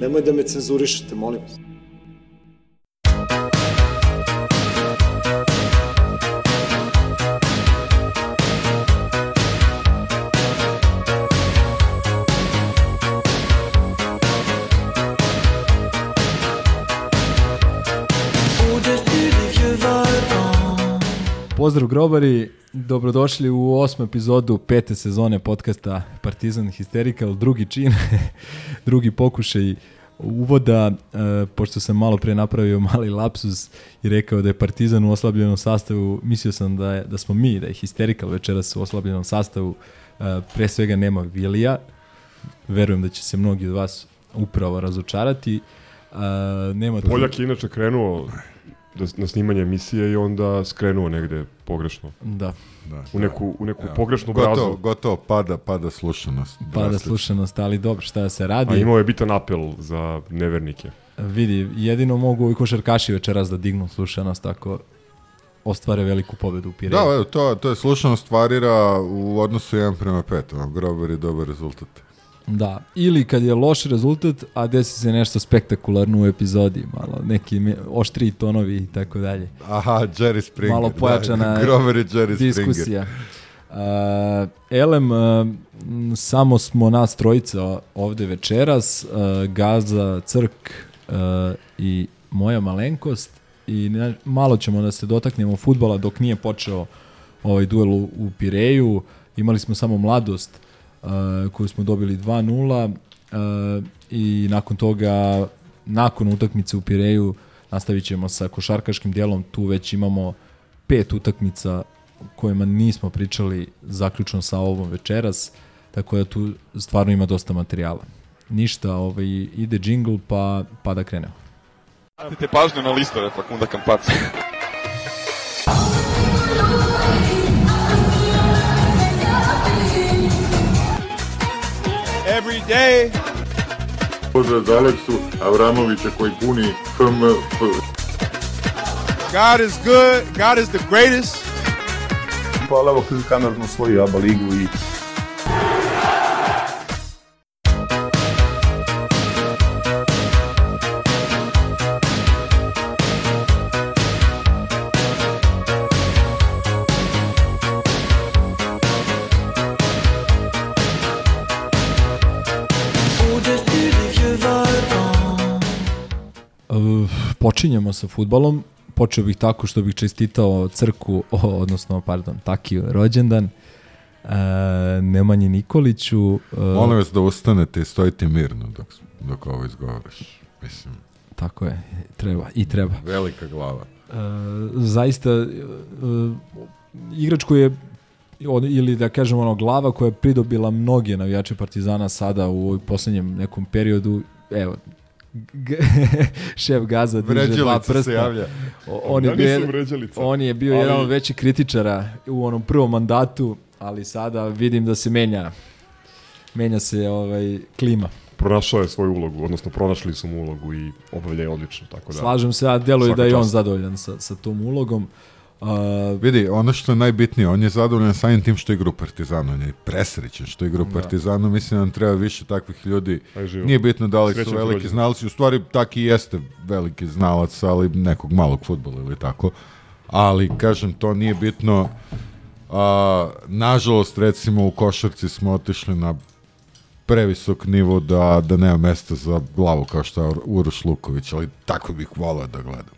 Nemoj da me cenzurišete, molim vas. Pozdrav grobari, dobrodošli u osmu epizodu pete sezone podcasta Partizan Hysterical, drugi čin, drugi pokušaj uvoda, e, pošto sam malo pre napravio mali lapsus i rekao da je Partizan u oslabljenom sastavu, mislio sam da, je, da smo mi, da je Hysterical večeras u oslabljenom sastavu, e, pre svega nema Vilija, verujem da će se mnogi od vas upravo razočarati. E, nema Poljak je inače krenuo na snimanje emisije i onda skrenuo negde pogrešno. Da. Da, u neku, u neku Evo, pogrešnu gotovo, brazu. Gotovo, pada, pada slušanost. Pada drastično. slušanost, ali dobro, šta da se radi. A imao je bitan apel za nevernike. Vidi, jedino mogu ovi košarkaši večeras da dignu slušanost ako ostvare veliku pobedu u Pireju. Da, evo, to, to je slušanost varira u odnosu 1 prema 5. ono, Grobar je dobar rezultat. Da, ili kad je loš rezultat, a desi se nešto spektakularno u epizodi, malo neki oštri tonovi i tako dalje. Aha, Jerry Springer. Malo pojačana da, Grobar je Jerry Springer. Diskusija. Uh, Elem, uh, samo smo nas trojica ovde večeras, uh, Gaza, Crk uh, i moja malenkost i ne, malo ćemo da se dotaknemo futbala dok nije počeo ovaj duel u, u Pireju. Imali smo samo mladost uh, koju smo dobili 2-0 uh, i nakon toga, nakon utakmice u Pireju, nastavit ćemo sa košarkaškim dijelom, tu već imamo pet utakmica kojima nismo pričali zaključno sa ovom večeras, tako da tu stvarno ima dosta materijala. Ništa, ovaj, ide džingl pa, pa da krenemo. Pratite pažnju na listove Fakunda Kampaca. Every day. Pozdrav za Aleksu Avramovića koji puni FMF. God is good. God is the greatest. Hvala vam koji kamerno svoju ABA ligu i počinjemo sa futbalom. Počeo bih tako što bih čestitao crku, o, odnosno, pardon, Takiju rođendan, uh, Nemanji Nikoliću. Uh, Molim vas da ustanete i stojite mirno dok, dok ovo izgovoriš. Mislim, Tako je, treba, i treba. velika glava. Uh, zaista uh, igrač koji je ili da kažemo ono glava koja je pridobila mnoge navijače Partizana sada u poslednjem nekom periodu evo šef Gaza diže dva Vređalica se prsta. javlja. On je bio, on je bio Ali- jedan od većih kritičara u onom prvom mandatu, ali sada vidim da se menja menja se ovaj klima. Pronašao je svoju ulogu, odnosno pronašli su mu ulogu i obavlja je odlično. Tako da, Slažem se, a deluje da je on zadovoljan sa, sa tom ulogom. Uh, Vidi, ono što je najbitnije, on je zadovoljan samim tim što igra u Partizanu, on je presrećen što igra u Da. Partizanu, mislim da nam treba više takvih ljudi. Nije bitno da li su Srećan ti veliki rođendan. znalci, u stvari taki i jeste veliki znalac, ali nekog malog futbola ili tako. Ali, kažem, to nije bitno. A, nažalost, recimo, u košarci smo otišli na previsok nivo da, da nema mesta za glavu kao što je Uroš Luković, ali tako bih volao da gledam.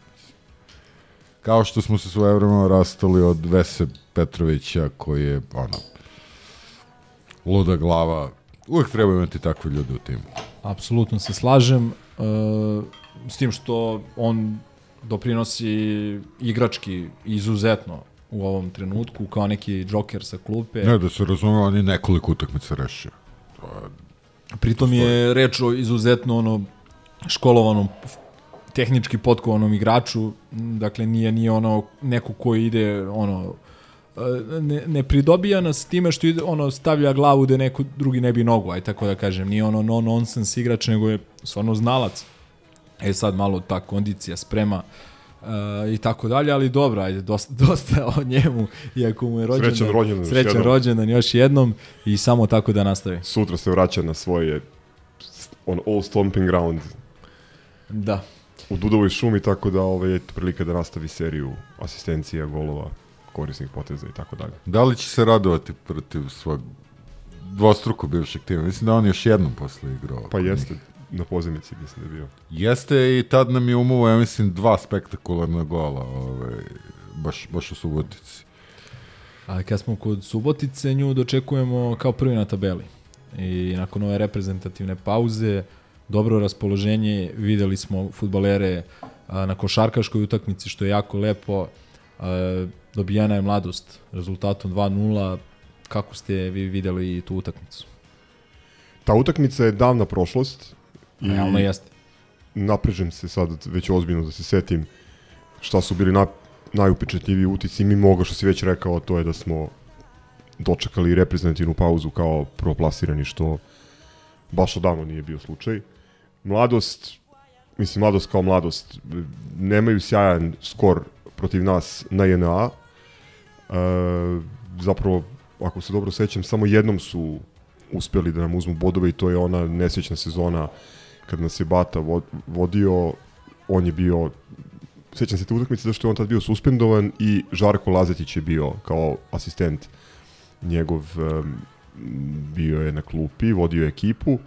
Kao što smo se svoje vremena rastali od Vese Petrovića koji je ono luda glava. Uvijek treba imati takve ljude u timu. Apsolutno se slažem uh, s tim što on doprinosi igrački izuzetno u ovom trenutku kao neki džoker sa klupe. Ne, da se razume, on je nekoliko utakmica rešio. To je Pritom je reč o izuzetno ono školovanom tehnički potkovanom igraču, dakle nije nije ono neko koji ide ono e, ne, ne pridobija nas time što ide, ono stavlja glavu da neko drugi ne bi nogu, aj tako da kažem, nije ono no nonsense igrač, nego je stvarno znalac. E sad malo ta kondicija sprema uh, i tako dalje, ali dobro, ajde, dosta, dosta o njemu, iako mu je rođendan, Srećan rođendan još srećan jednom. rođendan još jednom i samo tako da nastavi. Sutra se vraća na svoje on all stomping ground Da. U Dudovoj šumi, tako da ovaj, je prilika da nastavi seriju asistencija, golova, korisnih poteza i tako dalje. Da li će se radovati protiv svog dvostruko bivšeg tima? Mislim da on još jednom posle igrao. Pa jeste, na pozemici mislim da je bio. Jeste i tad nam je umuvo, ja mislim, dva spektakularna gola, ovaj, baš, baš u Subotici. A kad smo kod Subotice, nju dočekujemo kao prvi na tabeli. I nakon ove reprezentativne pauze, dobro raspoloženje, videli smo futbalere na košarkaškoj utakmici, što je jako lepo. Dobijena je mladost rezultatom 2-0. Kako ste vi videli tu utakmicu? Ta utakmica je davna prošlost. I Realno jeste. naprežem se sad već ozbiljno da se setim šta su bili na, najupečetljiviji utici. Mi moga što si već rekao, to je da smo dočekali reprezentativnu pauzu kao proplasirani, što baš odavno nije bio slučaj. Mladost, mislim, mladost kao mladost, nemaju sjajan skor protiv nas na JNA. E, zapravo, ako se dobro sećam, samo jednom su uspeli da nam uzmu bodove i to je ona nesrećna sezona kad nas je Bata vo- vodio, on je bio sećam se te utakmice zašto je on tad bio suspendovan i Žarko Lazetić je bio kao asistent njegov bio je na klupi, vodio je ekipu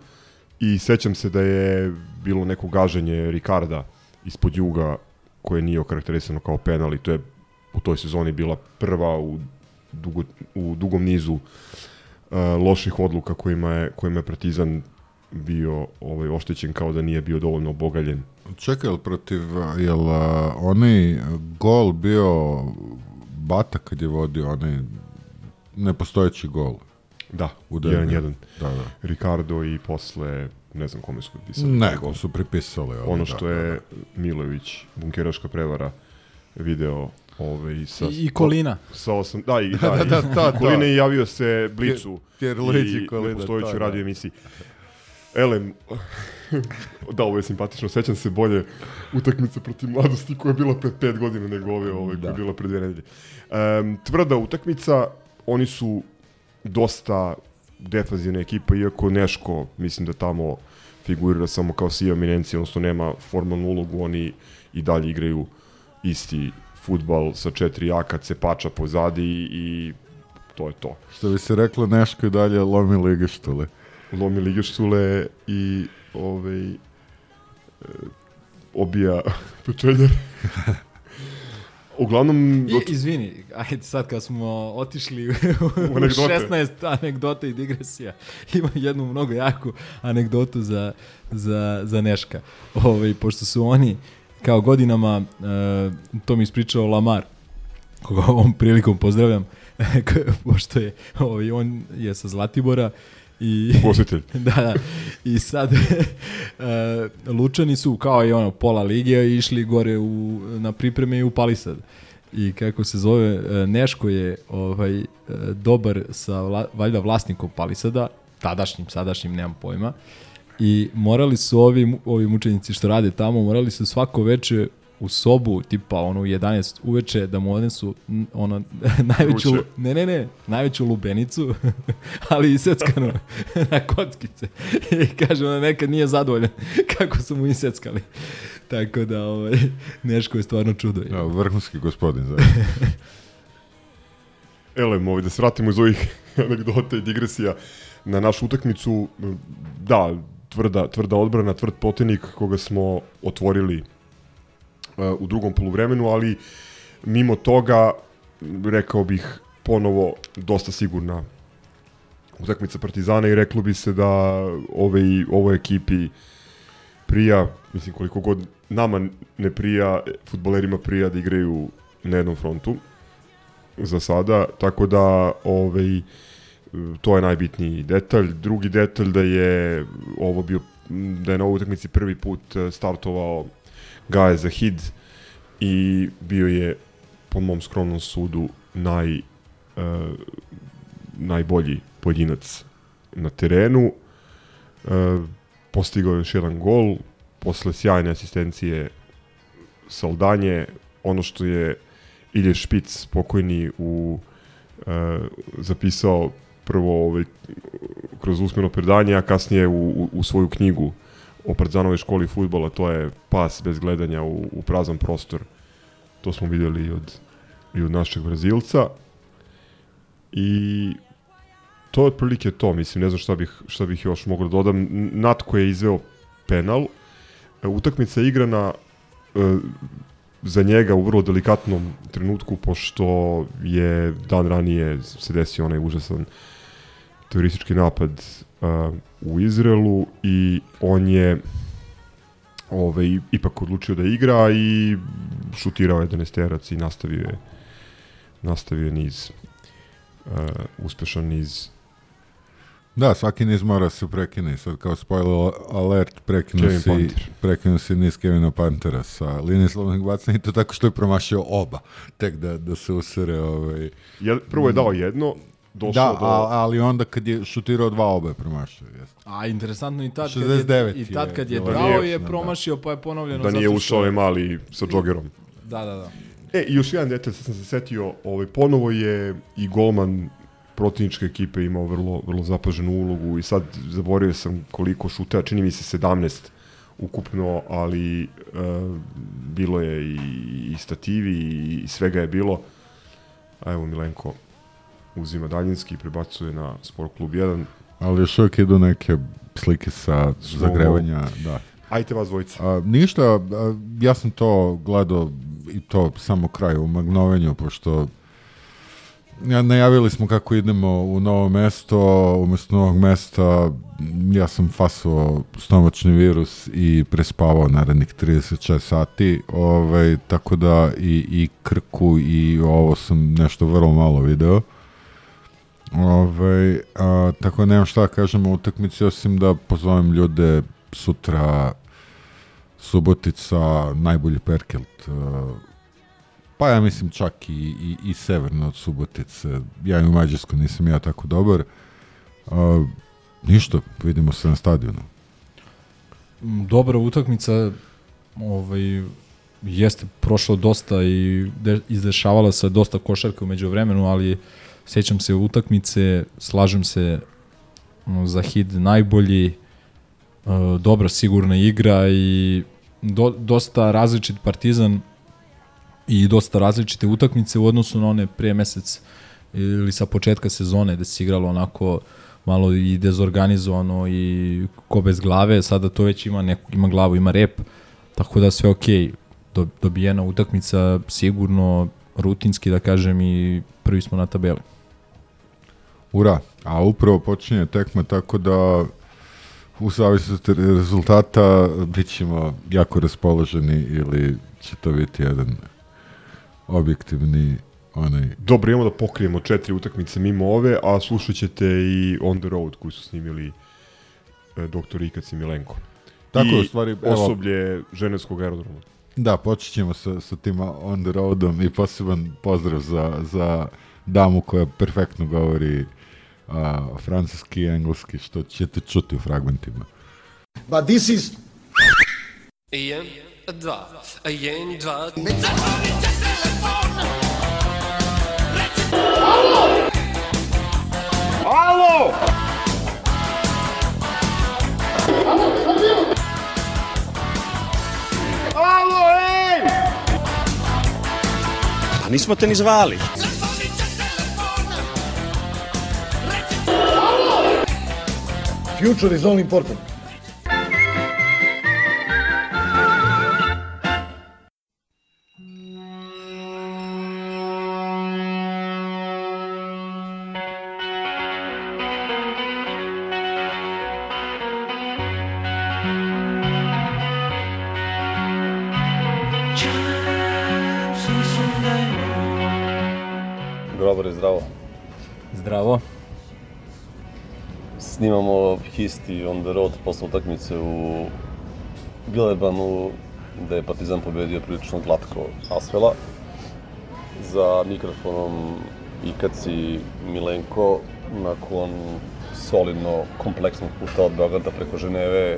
i sećam se da je bilo neko gaženje Ricarda ispod juga koje nije okarakterisano kao penal i to je u toj sezoni bila prva u, dugo, u dugom nizu uh, loših odluka kojima je, kojima je Partizan bio ovaj oštećen kao da nije bio dovoljno obogaljen. Čekaj, jel protiv, jel a, onaj gol bio Bata kad je vodio onaj nepostojeći gol? Da, u 1-1. Da, da. Ricardo i posle ne znam kome su pripisali. Neko su pripisali. Ovaj, Ono da, što da, je Milović, bunkeraška prevara, video ovaj, sa... I, i Kolina. Sa osam, da, i, da, Da, da, i da, to. Kolina je javio se Blicu Tjerlić i i Kolina, nepostojećoj to, da. radio emisiji. Elem, da, ovo je simpatično, sećam se bolje utakmice protiv mladosti koja je bila pred pet godina nego ove, ove koja je bila pred dve nedelje. Um, tvrda utakmica, oni su dosta defazivna ekipa, iako Neško, mislim da tamo figurira samo kao sija eminencija, odnosno nema formalnu ulogu, oni i dalje igraju isti futbal sa četiri jaka cepača pozadi i, to je to. Što bi se reklo, Neško i dalje lomi lige štule. Lomi lige štule i ovaj, e, obija pečenjar. Uglavnom, I, izvini, ajde sad kad smo otišli u, u anegdote. 16 anegdota i digresija, ima jednu mnogo jaku anegdotu za, za, za Neška. Ovaj, pošto su oni kao godinama, uh, to mi ispričao Lamar, koga ovom prilikom pozdravljam, pošto je, ovaj, on je sa Zlatibora, I, Ugostitelj. da, da. I sad uh, Lučani su kao i ono pola lige išli gore u, na pripreme i upali sad. I kako se zove, uh, Neško je ovaj uh, dobar sa vla, valjda vlasnikom Palisada, tadašnjim, sadašnjim, nemam pojma. I morali su ovi, ovi mučenici što rade tamo, morali su svako veče u sobu, tipa ono u 11 uveče, da mu odnesu ono, najveću, Vruće. ne, ne, ne, najveću lubenicu, ali i seckanu na kockice. I kaže, ona nekad nije zadovoljan kako su mu iseckali. Tako da, ovaj, Neško je stvarno čudo. Ja, vrhunski gospodin, zaista. Elem, ovaj, da se vratimo iz ovih anegdota i digresija na našu utakmicu. Da, tvrda, tvrda odbrana, tvrd protivnik koga smo otvorili u drugom poluvremenu, ali mimo toga, rekao bih ponovo dosta sigurna utakmica Partizana i reklo bi se da ove, ovoj ekipi prija, mislim koliko god nama ne prija, futbolerima prija da igraju na jednom frontu za sada, tako da ovaj, to je najbitniji detalj. Drugi detalj da je ovo bio da je na ovoj utakmici prvi put e, startovao Gaje Zahid i bio je po mom skromnom sudu naj, e, najbolji pojedinac na terenu. E, postigao je još jedan gol posle sjajne asistencije Saldanje, ono što je Ilje Špic pokojni u e, zapisao prvo ovaj, kroz usmeno predanje, a kasnije u, u, u svoju knjigu o Partizanove školi futbola, to je pas bez gledanja u, u prazan prostor. To smo videli i od, i od našeg Brazilca. I to je otprilike to, mislim, ne znam šta bih, šta bih još mogao da dodam. Natko je izveo penal. E, Utakmica je igrana e, za njega u vrlo delikatnom trenutku, pošto je dan ranije se desio onaj užasan teroristički napad uh, u Izraelu i on je ovaj, ipak odlučio da igra i šutirao je 11 i nastavio je nastavio je niz uh, uspešan niz Da, svaki niz mora se prekine. Sad kao spoiler alert, prekinu Kevin si, Panter. prekinu si niz Kevina Pantera sa linije slobodnog bacanja i to tako što je promašio oba. Tek da, da se usere ovaj... Jel, prvo je dao jedno, došao Da, do... a, ali onda kad je šutirao dva oba je promašio. Jeste. A interesantno i tad kad 69 je, i tad kad je, je dao je da. promašio pa je ponovljeno da nije zato ušao ovaj mali sa džogerom. Da, da, da. E, i još jedan detalj, sad sam se setio, ovaj, ponovo je i golman protivničke ekipe imao vrlo, vrlo zapaženu ulogu i sad zaboravio sam koliko šutea, čini mi se 17 ukupno, ali e, bilo je i, i stativi i, i svega je bilo. A evo Milenko uzima daljinski i prebacuje na Sport klub 1. Ali još uvijek idu neke slike sa zagrevanja. Da. Ajte vas dvojica. A, ništa, a, ja sam to gledao i to samo kraj u magnovenju, pošto ja, najavili smo kako idemo u novo mesto, umjesto novog mesta ja sam fasovao stomačni virus i prespavao narednih 36 sati, ovaj, tako da i, i krku i ovo sam nešto vrlo malo video. Ove, a, tako da nemam šta da kažem o utakmici, osim da pozovem ljude sutra Subotica, najbolji Perkelt, pa ja mislim čak i, i, i severno od Subotice. Ja i u Mađarsku nisam ja tako dobar. A, ništa, vidimo se na stadionu. Mm, dobra utakmica ovaj, jeste prošlo dosta i de, izdešavala se dosta košarka umeđu vremenu, ali sjećam se utakmice, slažem se za Hid najbolji, e, dobra sigurna igra i do, dosta različit partizan i dosta različite utakmice u odnosu na one prije mesec ili sa početka sezone gde se igralo onako malo i dezorganizovano i ko bez glave, sada to već ima, neku, ima glavu, ima rep, tako da sve okej, Do, dobijena utakmica sigurno rutinski da kažem i prvi smo na tabeli. Ura, a upravo počinje tekma tako da u zavisnosti rezultata bit ćemo jako raspoloženi ili će to biti jedan objektivni onaj Dobro, imamo da pokrijemo četiri utakmice mimo ove, a slušat ćete i On the Road koju su snimili e, doktor Ikac i Milenko. Tako I u stvari, evo- osoblje ženevskog aerodroma. Da, počet ćemo sa, sa tim on the roadom i poseban pozdrav za, za damu koja perfektno govori a, francuski i engleski, što ćete čuti u fragmentima. But this is Jedan, dva, jedan, dva. Alo! Alo, ej! A nismo te ni zvali. Future is all important. Grobar je zdravo. Zdravo. snimamo Histi on the road posle utakmice u Vilebanu, gde je Partizan pobedio prilično glatko Asvela. Za mikrofonom Ikaci Milenko, nakon solidno kompleksnog puta od Beograda preko Ženeve,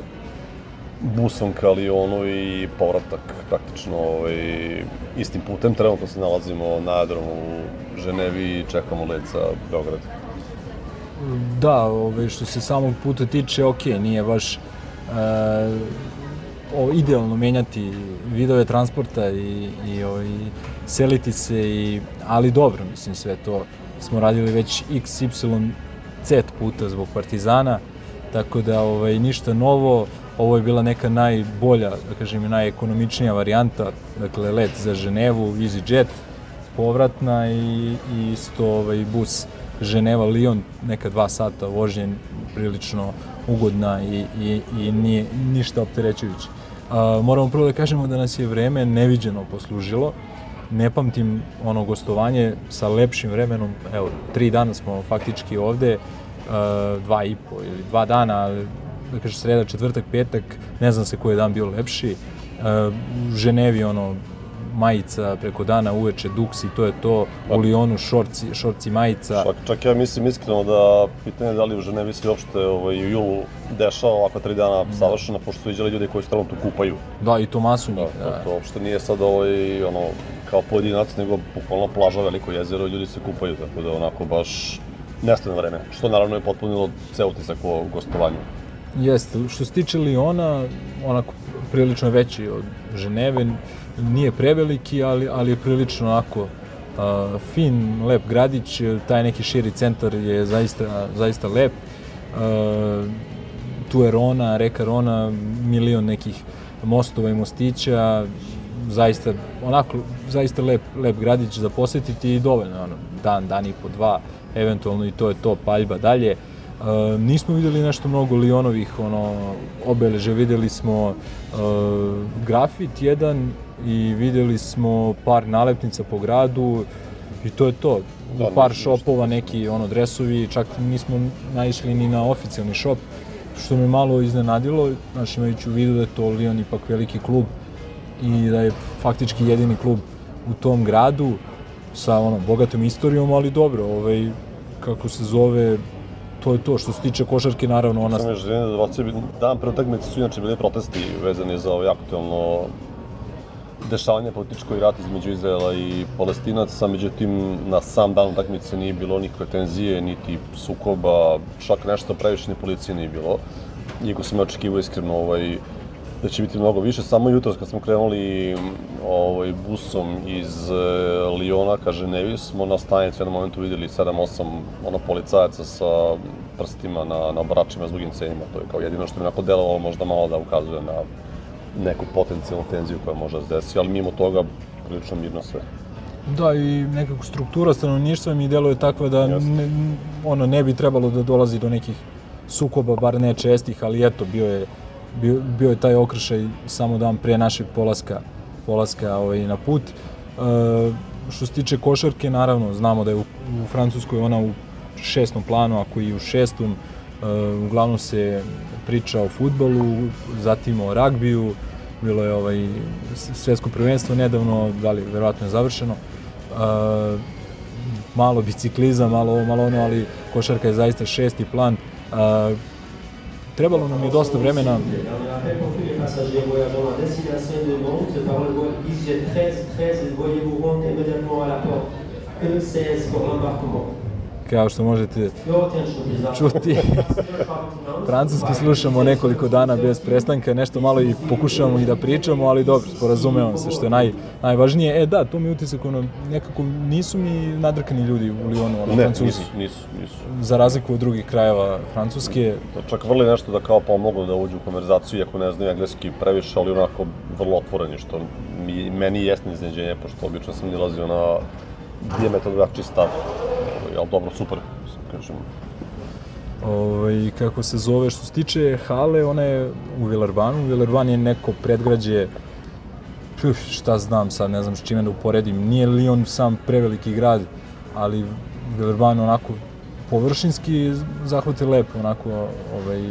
busom ka Lionu i povratak praktično ovaj, istim putem. Trenutno se nalazimo na aerodromu u Ženevi i čekamo let za Beograd. Da, ove, što se samog puta tiče, ok, nije baš e, o, idealno menjati vidove transporta i, i, o, i seliti se, i, ali dobro, mislim, sve to smo radili već x, y, z puta zbog Partizana, tako da ovaj, ništa novo, ovo je bila neka najbolja, da kažem, najekonomičnija varijanta, dakle, let za Ženevu, EasyJet, povratna i, i isto ovaj, bus Ženeva Lyon neka dva sata vožnje prilično ugodna i, i, i nije ništa opterećujuće. A, moramo prvo da kažemo da nas je vreme neviđeno poslužilo. Ne pamtim ono gostovanje sa lepšim vremenom. Evo, tri dana smo faktički ovde, a, dva i po ili dva dana, da kažem sreda, četvrtak, petak, ne znam se koji je dan bio lepši. A, u Ženevi ono majica preko dana uveče duksi, to je to, u Lionu šorci, šorci majica. Čak, čak ja mislim iskreno da pitanje da li u Ženevi se uopšte ovaj, u julu dešava ovakva tri dana savršena, pošto su viđali ljudi koji se trenutno kupaju. Da, i to masu njih. Da, da. To, to uopšte nije sad ovaj, ono, kao pojedinac, nego bukvalno plaža, veliko jezero i ljudi se kupaju, tako da onako baš nestane vreme, što naravno je potpunilo ceo utisak o gostovanju. Jeste, što se tiče Liona, onako prilično veći od Ženeve, nije preveliki, ali, ali je prilično onako uh, fin, lep gradić, taj neki širi centar je zaista, zaista lep. Uh, tu je Rona, reka Rona, milion nekih mostova i mostića, zaista, onako, zaista lep, lep gradić za posetiti i dovoljno, ono, dan, dan i po dva, eventualno i to je to, paljba dalje. Uh, nismo videli nešto mnogo Lionovih ono, obeleže, videli smo uh, grafit jedan i videli smo par nalepnica po gradu i to je to. Da, par šopova, neki ono dresovi, čak nismo naišli ni na oficijalni šop, što me malo iznenadilo, znaš imajući u vidu da je to Lion ipak veliki klub i da je faktički jedini klub u tom gradu sa ono bogatom istorijom, ali dobro, ovaj kako se zove to je to što se tiče košarke naravno ona Samo još da dan pre utakmice su inače bili protesti vezani za ovaj aktuelno dešavanje političko rat između Izraela i Palestinaca, međutim na sam dan utakmice nije bilo nikakve tenzije, niti sukoba, čak nešto previše ni policije nije bilo. Iako sam očekivao iskreno ovaj, da će biti mnogo više. Samo jutro kad smo krenuli ovaj, busom iz e, Liona ka Ženevi smo na stanici u jednom momentu videli 7-8 ono, policajaca sa prstima na, na obračima s drugim cenima. To je kao jedino što mi onako delovalo možda malo da ukazuje na neku potencijalnu tenziju koja može da se desi, ali mimo toga prilično mirno sve. Da, i nekako struktura stanovništva mi deluje takva da ne, ono, ne bi trebalo da dolazi do nekih sukoba, bar ne čestih, ali eto, bio je bio, bio je taj okršaj samo dan pre našeg polaska, polaska ovaj, na put. E, što se tiče košarke, naravno, znamo da je u, u Francuskoj ona u šestom planu, ako i u šestom, uglavnom se priča o futbolu, zatim o ragbiju, bilo je ovaj svetsko prvenstvo nedavno, da li verovatno je završeno. E, malo biciklizam, malo ovo, malo ono, ali košarka je zaista šesti plan. E, trebalo nam je dosta vremena. Kao što možete čuti, francuski slušamo nekoliko dana bez prestanka, nešto malo i pokušavamo i da pričamo, ali dobro, sporazumevamo se, što je naj, najvažnije. E da, to mi utisak, ono, nekako nisu mi nadrkani ljudi u Lyonu, ono, ne, francuzi. nisu, nisu, nisu. Za razliku od drugih krajeva Francuske. Čak vrli nešto da kao pomogu da uđu u konverzaciju, iako ne znaju engleski previše, ali onako vrlo otvoreni, što mi, meni jesne iznenađenje, pošto obično sam nilazio na diametro drugačiji stav. Ali dobro, super, kažem. Ovaj, kako se zove, što se tiče hale, ona je u Vilerbanu. Vilerban je neko predgrađe, puf, šta znam sad, ne znam s čime da uporedim. Nije Lyon sam preveliki grad, ali Vilerban onako površinski zahvat je lep, onako, ovaj,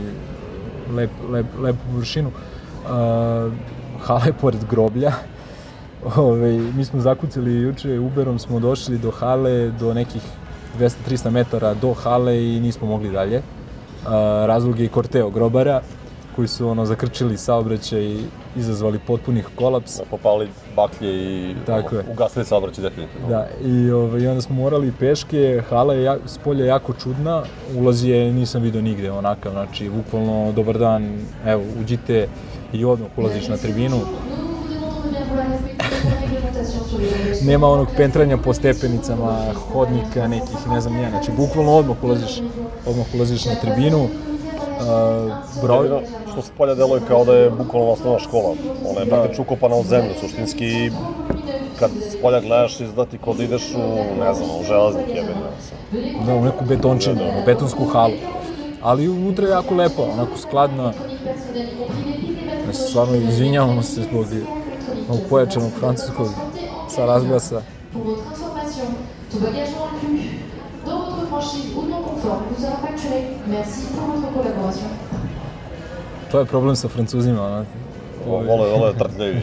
lep, lep, lepu površinu. Uh, hala je pored groblja. Ove, mi smo zakucali juče, Uberom smo došli do hale, do nekih 200-300 metara do hale i nismo mogli dalje. Uh, razlog je i korteo grobara koji su ono zakrčili saobraćaj i izazvali potpunih kolaps. Da, popali baklje i Tako je. ugasili saobraćaj definitivno. Da, i, ovaj, i onda smo morali peške, hala je jak, s polja jako čudna, ulaz je nisam video nigde onakav, znači bukvalno dobar dan, evo uđite i odmah ulaziš na tribinu. Nema onog pentranja po stepenicama, hodnika nekih, ne znam ja, znači bukvalno odmah ulaziš, odmah ulaziš na tribinu. Uh, broj, što s polja deluje kao da je bukvalno osnovna škola. Ona je praktično ukopana u zemlju, suštinski kad s polja gledaš izdati kod ideš u, ne znam, u železnik jebeni. da, u neku betončinu, Da, da. u betonsku halu. Ali unutra je jako lepo, onako skladna. Znači, stvarno izvinjavamo se zbog ovog pojačanog francuskog sa razglasa. Pour votre information, tout bagage rompu dans votre franchise ou non conforme vous sera facturé. Merci pour votre collaboration. To je problem sa francuzima, znate. Vole, vole trtljevi.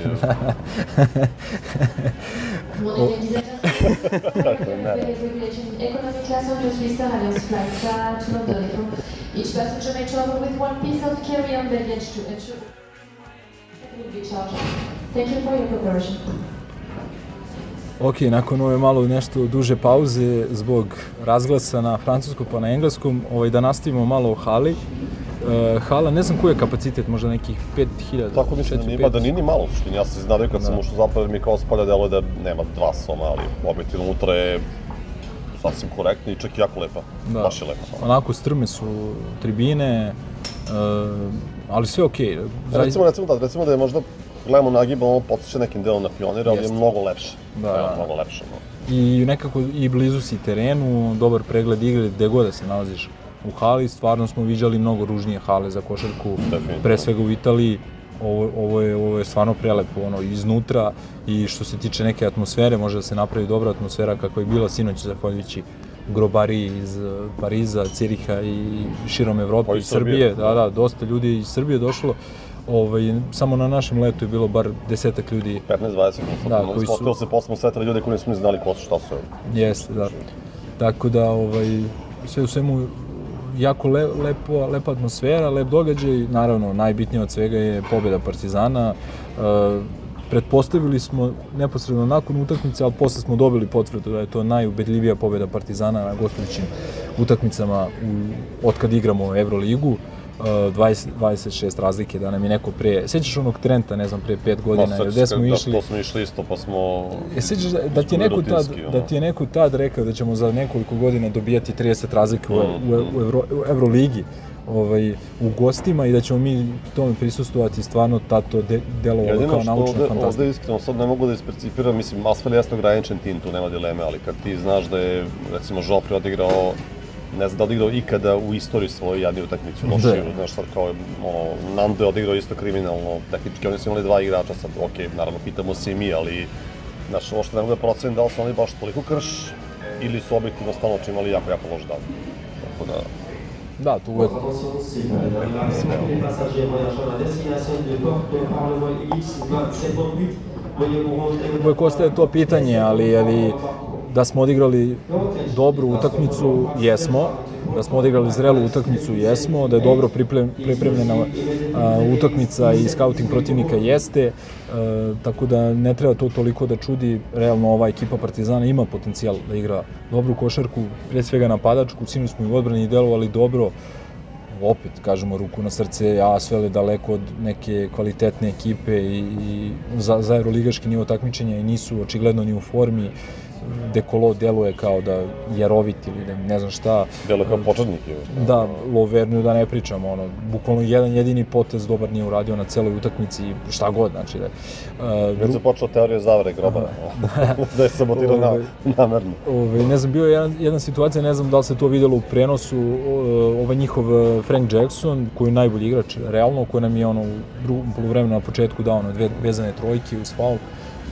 Mon organisateur regulation economic class on your Swiss Alliance flight to London Heathrow. Each passenger may travel with one piece of carry-on baggage to ensure will be charged. Thank you for your cooperation. Ok, nakon ove malo nešto duže pauze zbog razglasa na francuskom pa na engleskom, ovaj, da nastavimo malo o hali. E, hala, ne znam koji je kapacitet, možda nekih 5000. Tako mislim da četiri, nima, pet. da nije ni malo u suštini. Ja sam se iznadio kad sam Da. ušao zapravo mi kao s polja deluje da nema dva soma, ali objektivno unutra je sasvim korektno i čak jako lepa. Da. Baš je lepa. Onako strme su tribine, e, ali sve okej. Okay. Recimo, recimo, da, recimo da je možda gledamo nagibal, ono podsjeća nekim delom na pionir, ali je mnogo lepše. Da, da. mnogo lepše. No. I nekako i blizu si terenu, dobar pregled igre, gde god da se nalaziš u hali, stvarno smo viđali mnogo ružnije hale za košarku, Definitivno. pre svega u Italiji, ovo, ovo, je, ovo je stvarno prelepo, ono, iznutra i što se tiče neke atmosfere, može da se napravi dobra atmosfera kakva je bila sinoć zahvaljujući grobari iz eh, Pariza, Ciriha i širom Evrope Pa i Srbije. Srbije. Da, da, dosta ljudi iz Srbije došlo. Ovaj, samo na našem letu je bilo bar desetak ljudi 15-20 Da, da, koji su- se posle sretali ljude koji nismo ni znali ko su, šta su. Jeste, da. Tako da, ovaj, sve u svemu, jako le, lepo, lepa atmosfera, lep događaj. Naravno, najbitnije od svega je pobjeda Partizana. E, pretpostavili smo neposredno nakon utakmice, ali posle smo dobili potvrdu da je to najubedljivija pobjeda Partizana na gostujućim utakmicama u, od kad igramo Euroligu. 20, 26 razlike da nam je neko pre... Sećaš onog Trenta, ne znam, pre 5 godina, Ma, gde smo da, išli? To smo išli isto, pa smo... E, sećaš da, da ti je neko tad, rutinski, ono. da ti je neko tad rekao da ćemo za nekoliko godina dobijati 30 razlike u, Mm. u, u, Evro, u Euroligi ovaj, u gostima i da ćemo mi tome prisustovati stvarno tato de, delovalo Jedino kao što naučna ovde, fantastika. ovde iskreno sad ne mogu da ispercipiram, mislim, Asfel je jasno ograničen tim, tu nema dileme, ali kad ti znaš da je, recimo, Žopri odigrao ne znam da je odigrao ikada u istoriji svoju jadniju utakmicu, lošiju, Da. znaš sad kao, ono, Nando je odigrao isto kriminalno, tehnički oni su imali dva igrača sad, okej, naravno pitamo se i mi, ali, znaš, ovo što ne mogu da procenim da li su oni baš toliko krš, ili su objektivno stvarno imali jako, jako loš dan. Tako da, Da, tu uvek. Les passagers voyageurs à destination de Porto Parlement X27 Veuillez vous rendre Uvek ostaje to pitanje, ali, ali da smo odigrali dobru utakmicu, jesmo. Da smo odigrali zrelu utakmicu, jesmo. Da je dobro priprem, pripremljena utakmica i scouting protivnika, jeste. Tako da ne treba to toliko da čudi. Realno ova ekipa Partizana ima potencijal da igra dobru košarku, pre svega napadačku. Sinu smo i u odbrani delovali dobro opet, kažemo, ruku na srce, Asvel je daleko od neke kvalitetne ekipe i, i za, za euroligaški nivo takmičenja i nisu očigledno ni u formi. Dekolo deluje kao da je rovit ili da ne znam šta. deluje kao početnik je. Da, Loverniju da ne pričamo, ono, bukvalno jedan jedini potez dobar nije uradio na celoj utakmici, šta god, znači da je. Već se počela teorija zavere grobara, da je sabotirao na, Ovaj, namerno. Ove, ne znam, bio je jedan, jedna situacija, ne znam da li se to videlo u prenosu, ovaj njihov e, Frank Jackson, koji je najbolji igrač, realno, koji nam je ono u drugom polovremenu na početku dao ono dve vezane trojke uz faul.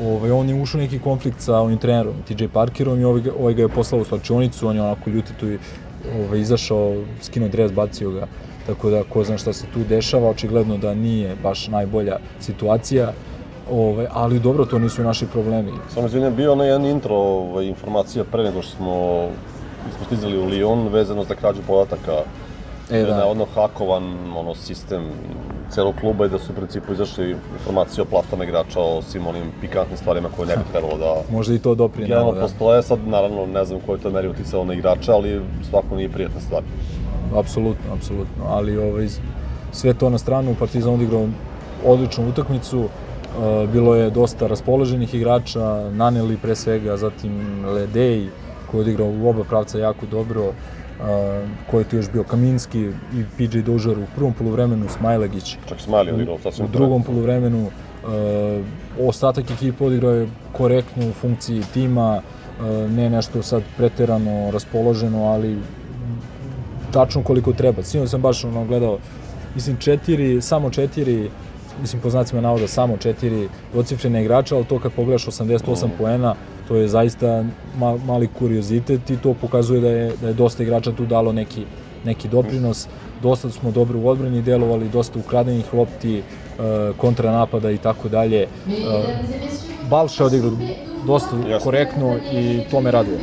Ovaj, on je ušao neki konflikt sa ovim trenerom, TJ Parkerom i ovaj, ovaj ga je poslao u slačionicu, on je onako ljuti tu i ovaj, izašao, skinuo dres, bacio ga, tako da ko zna šta se tu dešava, očigledno da nije baš najbolja situacija, ovaj, ali dobro, to nisu naši problemi. Samo izvinjam, bio na jedan intro ovaj, informacija pre nego što smo, smo stizali u Lyon vezano za krađu podataka E, da. je navodno hakovan ono, sistem celog kluba i da su u principu izašli informacije o platama igrača, o svim onim pikantnim stvarima koje ne bi trebalo da... Možda i to doprinalo, Generalno da. postoje, sad naravno ne znam koji to meri uticalo na igrača, ali svako nije prijatna stvar. Apsolutno, apsolutno, ali ovaj, sve to na stranu, Partizan odigrao odličnu utakmicu, e, bilo je dosta raspoloženih igrača, Naneli pre svega, zatim Ledej, koji je odigrao u oba pravca jako dobro, uh, ko je tu još bio Kaminski i PJ Dožar u prvom poluvremenu, Smajlegić. Čak Smajli odigrao sasvim U drugom poluvremenu uh, ostatak ekipa odigrao je korektno u funkciji tima, ne nešto sad preterano raspoloženo, ali tačno koliko treba. Sino sam baš ono gledao, mislim četiri, samo četiri, mislim po znacima navoda samo četiri dvocifrene igrača, ali to kad pogledaš 88 mm. poena, to je zaista ma, mali kuriozitet i to pokazuje da je, da je dosta igrača tu dalo neki, neki doprinos. Dosta smo dobro u odbrani delovali, dosta ukradenih lopti, uh, kontranapada i tako dalje. Uh, Balša odigrao dosta Jasne. korektno i to me raduje.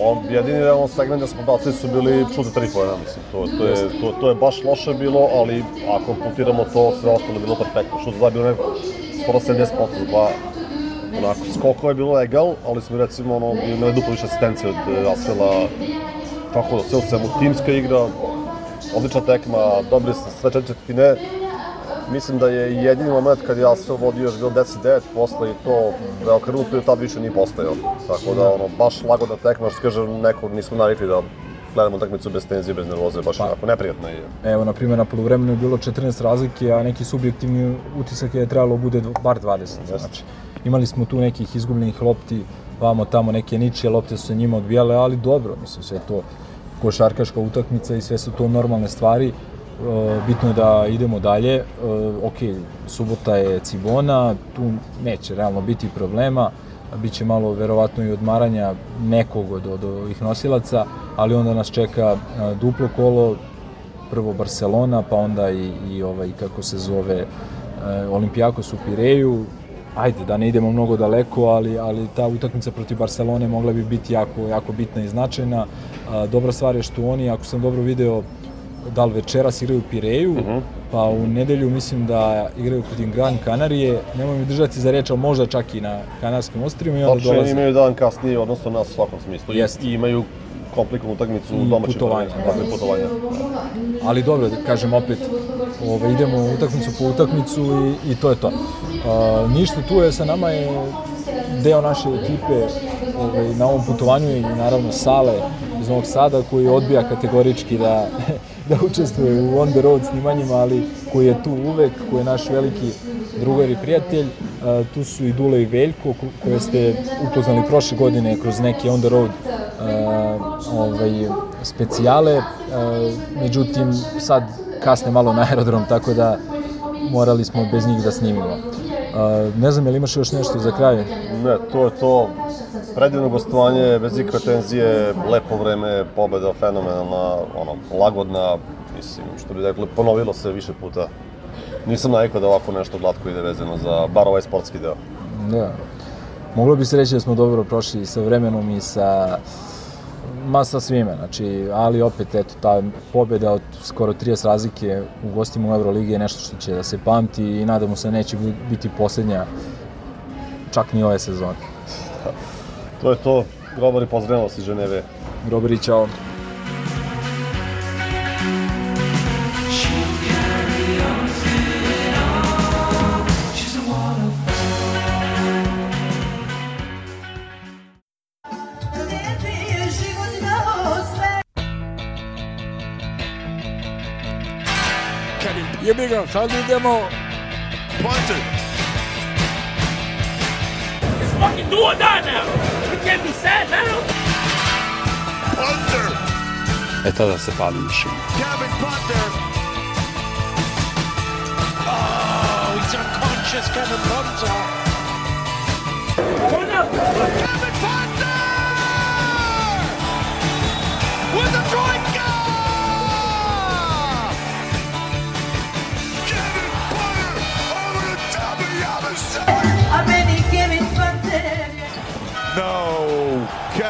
On, jedini realno segment da smo bacili su bili za tri pojena, mislim. To, to, je, to, to je baš loše bilo, ali ako putiramo to, sve ostalo je bilo perfektno. Šut za bilo ne, skoro 70% za dva. Onako, skokova je bilo egal, ali smo recimo ono, imali duplo više asistencije od e, Asvela. Tako da, sve u svemu, timska igra, odlična tekma, dobri ste sve četiri četvrtine. Mislim da je jedini moment kad je Asvel vodio još bilo 10-9 posle i to da je okrenuto i tad više nije postojao. Tako da, ono, baš lagodna tekma, što kaže, neko nismo navikli da gledamo utakmicu bez tenzije, bez nervoze, baš onako neprijatno je. Evo, na primjer, na polovremenu je bilo 14 razlike, a neki subjektivni utisak je trebalo bude bar 20. Znači, imali smo tu nekih izgubljenih lopti, vamo tamo neke ničije lopte su se njima odbijale, ali dobro, mislim, sve to košarkaška utakmica i sve su to normalne stvari. E, bitno je da idemo dalje. E, ok, subota je Cibona, tu neće realno biti problema, biće malo verovatno i odmaranja nekog od, od ovih nosilaca, ali onda nas čeka e, duplo kolo, prvo Barcelona, pa onda i, i ovaj, kako se zove, Olimpijakos u Pireju, ajde, da ne idemo mnogo daleko, ali, ali ta utakmica protiv Barcelone mogla bi biti jako, jako bitna i značajna. A, dobra stvar je što oni, ako sam dobro video, da li večeras igraju u Pireju, uh -huh. pa u nedelju mislim da igraju protiv Gran Kanarije, nemoj mi držati za reč, ali možda čak i na Kanarskim ostrima i onda dolaze. imaju dan kasnije, odnosno nas u svakom smislu. Jest. I imaju komplikovanu utakmicu u domaćem putovanja, dakle putovanja. ali dobro, da kažem opet, ovaj, idemo utakmicu po utakmicu i, i to je to. A, ništa tu je, sa nama je deo naše ekipe ovaj, na ovom putovanju i naravno Sale iz Novog Sada koji odbija kategorički da, da učestvuje u on the road snimanjima, ali koji je tu uvek, koji je naš veliki drugar i prijatelj. Tu su i Dule i Veljko ko- koje ste upoznali prošle godine kroz neke on the road ovaj, specijale. A, međutim, sad kasne malo na aerodrom, tako da morali smo bez njih da snimimo. A, ne znam, je li imaš još nešto za kraj? Ne, to je to. Predivno gostovanje, bez ikakve tenzije, lepo vreme, pobeda fenomenalna, ono, lagodna, mislim, što bi rekli, ponovilo se više puta. Nisam navikao da ovako nešto glatko ide vezano za bar ovaj sportski deo. Da. Moglo bi se reći da smo dobro prošli sa vremenom i sa ma sa svime, znači, ali opet, eto, ta pobjeda od skoro 30 razlike u gostima u Euroligi je nešto što će da se pamti i nadamo se neće bu- biti posljednja čak ni ove sezone. To je to. Grobari, pozdravljamo iz Ženeve. Grobari, čao. Sad idemo. Punter. It's fucking do or die now. We can't be sad now. Punter. E tada se pali mišljenje. Kevin Punter. Oh, he's unconscious, Kevin Punter. Turn up. Kevin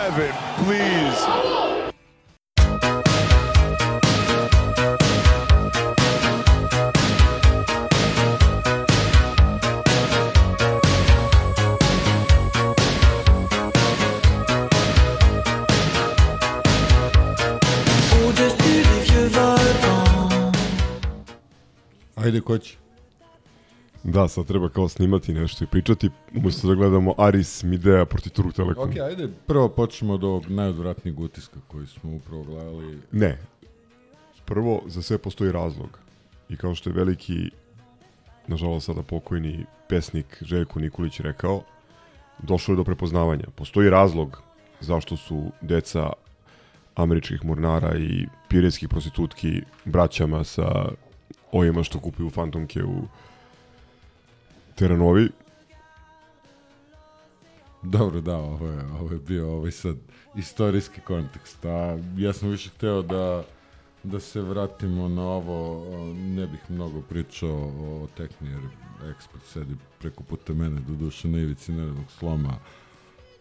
11, please. Au-dessus des vieux volcans. Ajde, ko će? Da, sad treba kao snimati nešto i pričati, umesto da gledamo Aris Midea protiv Turk Telekom. Ok, ajde, prvo počnemo od ovog najodvratnijeg utiska koji smo upravo gledali. Ne. Prvo, za sve postoji razlog. I kao što je veliki, nažalost sada pokojni pesnik Željko Nikolić rekao, došlo je do prepoznavanja. Postoji razlog zašto su deca američkih mornara i piretskih prostitutki braćama sa ovima što kupuju fantomke u Teranovi. Dobro, da, ovo je, ovo je bio ovaj sad istorijski kontekst. A ja sam više hteo da, da se vratimo na ovo, ne bih mnogo pričao o tekmi, jer ekspert sedi preko puta mene, do duše na ivici nerednog sloma,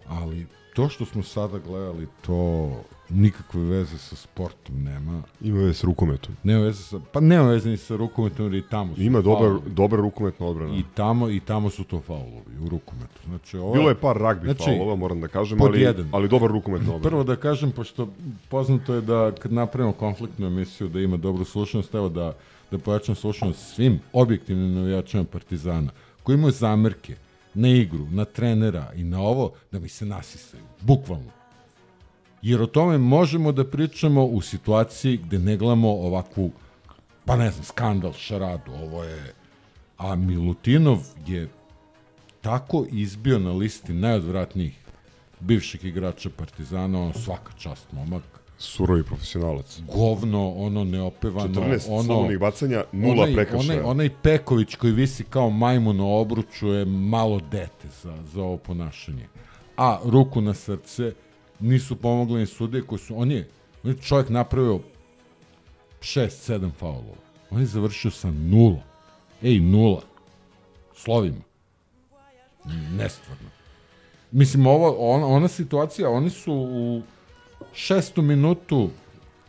ali to što smo sada gledali, to nikakve veze sa sportom nema. Ima veze s rukometom. Nema veze sa, pa nema veze ni sa rukometom, jer i tamo su Ima dobar, faulovi. dobra rukometna odbrana. I tamo, I tamo su to faulovi u rukometu. Znači, ovo, Bilo je par ragbi faulova, moram da kažem, ali- jedan. ali dobar rukometna odbrana. Prvo da kažem, pošto poznato je da kad napravimo konfliktnu emisiju da ima dobru slušanost, evo da, da pojačam slušanost svim objektivnim navijačima Partizana, koji imaju zamerke na igru, na trenera i na ovo, da mi se nasisaju. Bukvalno. Jer o tome možemo da pričamo u situaciji gde ne gledamo ovakvu, pa ne znam, skandal, šaradu, ovo je... A Milutinov je tako izbio na listi najodvratnijih bivših igrača Partizana, ono svaka čast momak. Surovi profesionalac. Govno, ono neopevano. 14 ono, slobodnih bacanja, nula onaj, prekršaja. Onaj, onaj Peković koji visi kao majmun na obruču je malo dete za, za ovo ponašanje. A ruku na srce nisu pomogli ni sudije koji su, on je, on je čovjek napravio 6-7 faulova. On je završio sa nula. Ej, nula. Slovima. Nestvarno. Mislim, ovo, on, ona situacija, oni su u šestu minutu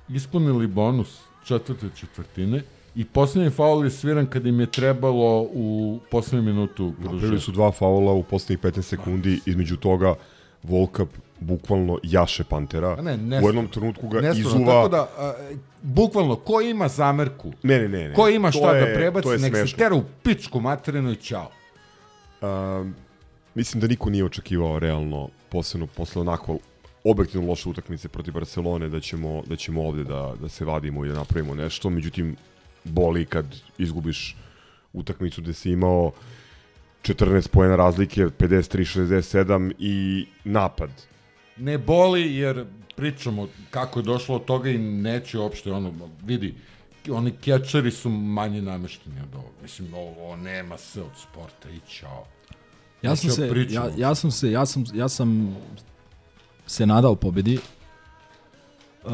ispunili bonus četvrte četvrtine i posljednji faul je sviran kad im je trebalo u posljednju minutu Napravili su dva faula u poslednjih 15 sekundi, između toga Volkap bukvalno jaše Pantera. A ne, u nestvarno. jednom trenutku ga Nestvarno, izuva... Tako da, a, bukvalno, ko ima zamerku, Ne, ne, ne. ne. ko ima šta je- da prebaci, nek se smešno. tera u pičku materinu i ćao. Um, mislim da niko nije očekivao realno, posebno posle onako objektivno loše utakmice protiv Barcelone, da ćemo, da ćemo ovde da, da se vadimo i da napravimo nešto. Međutim, boli kad izgubiš utakmicu gde si imao 14 pojena razlike, 53-67 i napad. Ne boli jer pričamo kako je došlo od toga i neće uopšte ono, vidi, oni kečeri su manje namešteni od ovo. Mislim, ovo, nema se od sporta i čao. Ja sam Znači, se, ja, ja sam se, ja sam, ja sam se nadao pobedi. Uh,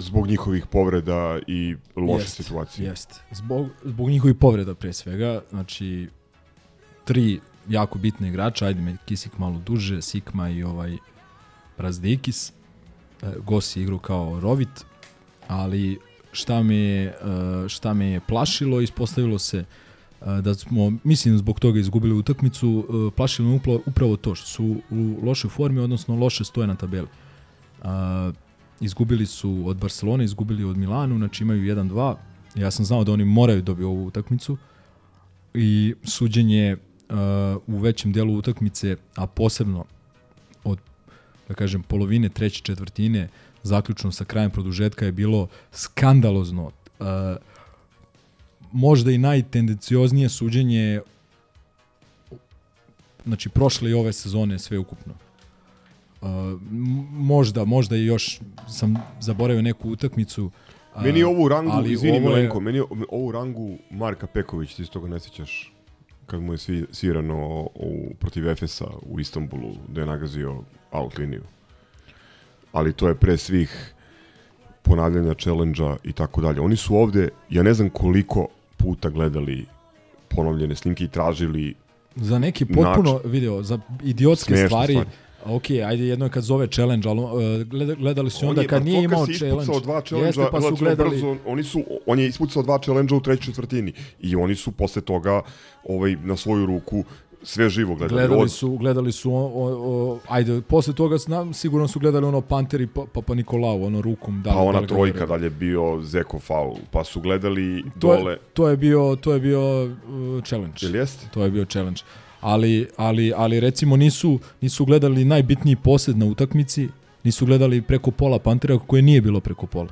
Zbog njihovih povreda i loše Jest, situacije. Jest. Zbog, zbog njihovih povreda pre svega, znači tri jako bitne igrača, ajde me Kisik malo duže, Sikma i ovaj Razdikis. E, Gosi igru kao Rovit, ali šta me, je, e, šta me je plašilo, ispostavilo se e, da smo, mislim, zbog toga izgubili utakmicu, e, upla- upravo to što su u lošoj formi, odnosno loše stoje na tabeli. Izgubili su od Barcelone, izgubili od Milanu, znači imaju 1-2. Ja sam znao da oni moraju dobiti ovu utakmicu i suđenje uh, u većem delu utakmice, a posebno od da kažem polovine treće četvrtine zaključno sa krajem produžetka je bilo skandalozno. Uh, možda i najtendencioznije suđenje znači prošle i ove sezone sve ukupno. Uh, možda, možda i još sam zaboravio neku utakmicu. a, Meni ovu rangu, ali izvini ovo je- Milenko, meni ovu rangu Marka Peković, ti se toga ne sjećaš, kad mu je svi, svirano u, protiv Efesa u Istanbulu, da je nagazio out liniju. Ali to je pre svih ponavljanja challenge i tako dalje. Oni su ovde, ja ne znam koliko puta gledali ponovljene snimke i tražili Za neki potpuno način- video, za idiotske stvari, stvari. Ok, ajde jedno je kad zove challenge, ali uh, gleda- gledali su On onda je- kad nije imao challenge. ispucao dva Jeste, challenge-a, pa su gledali, brzo, oni su, on je ispucao dva challenge u trećoj četvrtini i oni su posle toga ovaj, na svoju ruku sve živo gledali. Gledali su, gledali su, o, o, o, ajde, posle toga znam, sigurno su gledali ono Panter i pa, Papa Nikolau, ono rukom. Da, Pa da ona ga trojka gledali. dalje bio Zeko faul, pa su gledali to dole. je, to je bio to je bio uh, challenge. Jel jeste? To je bio challenge. Ali, ali, ali recimo nisu, nisu gledali najbitniji posed na utakmici, nisu gledali preko pola Pantera koje nije bilo preko pola.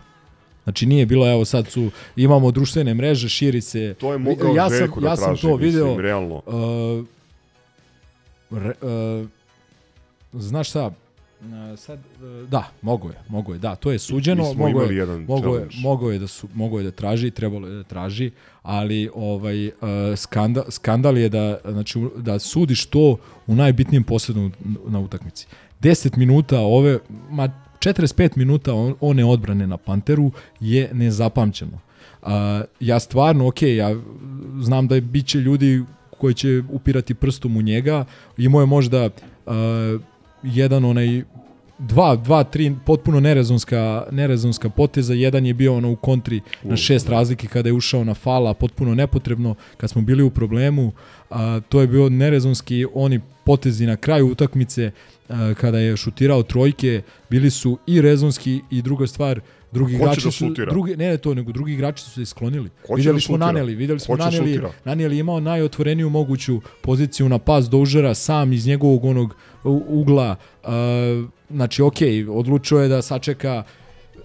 Znači nije bilo, evo sad su, imamo društvene mreže, širi se. To je mogao ja sam, Željko da ja sam to mislim, video. realno. Uh, re, uh, znaš šta, Uh, sad uh, da, mogo je, mogo je. Da, to je suđeno, mogo je, jedan mogo je, mogo je da su mogo je da traži, trebalo je da traži, ali ovaj uh, skandal, skandal je da znači da sudiš to u najbitnijem posledu na utakmici. 10 minuta ove ma 45 minuta on- one odbrane na Panteru je nezapamćeno. Uh, ja stvarno, ok, ja znam da je biće ljudi koji će upirati prstom u njega. Imao je možda uh, jedan onaj dva, dva, tri potpuno nerezonska, nerezonska poteza. Jedan je bio ono u kontri na šest razlike kada je ušao na fala, potpuno nepotrebno, kad smo bili u problemu. A, to je bio nerezonski, oni potezi na kraju utakmice a, kada je šutirao trojke, bili su i rezonski i druga stvar, drugi Ko igrači da su drugi ne ne to nego drugi igrači su se isklonili. Ko će vidjeli da smo? Naneli, vidjeli smo će Naneli? Naneli je imao najotvoreniju moguću poziciju na pas Doužera sam iz njegovog onog ugla. Uh, znači, ok, odlučio je da sačeka,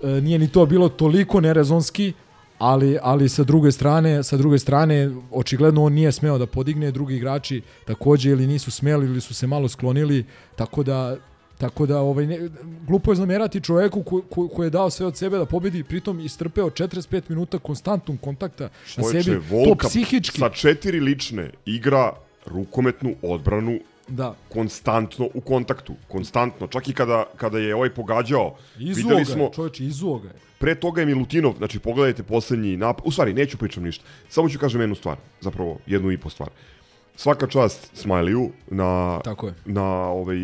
uh, nije ni to bilo toliko nerezonski, ali, ali sa druge strane, sa druge strane, očigledno on nije smeo da podigne, drugi igrači takođe ili nisu smeli ili su se malo sklonili, tako da Tako da ovaj ne, glupo je zamerati čoveku ko, ko, ko je dao sve od sebe da pobedi, pritom istrpeo 45 minuta konstantnom kontakta na Čoveče, sebi. Volka to psihički. sa četiri lične igra rukometnu odbranu Da. konstantno u kontaktu, konstantno, čak i kada, kada je ovaj pogađao, Izuo videli smo, je, čoveče, izuo ga je. pre toga je Milutinov, znači pogledajte poslednji napad, u stvari neću pričam ništa, samo ću kažem jednu stvar, zapravo jednu i po stvar. Svaka čast Smiley-u na, Tako je. na ovaj,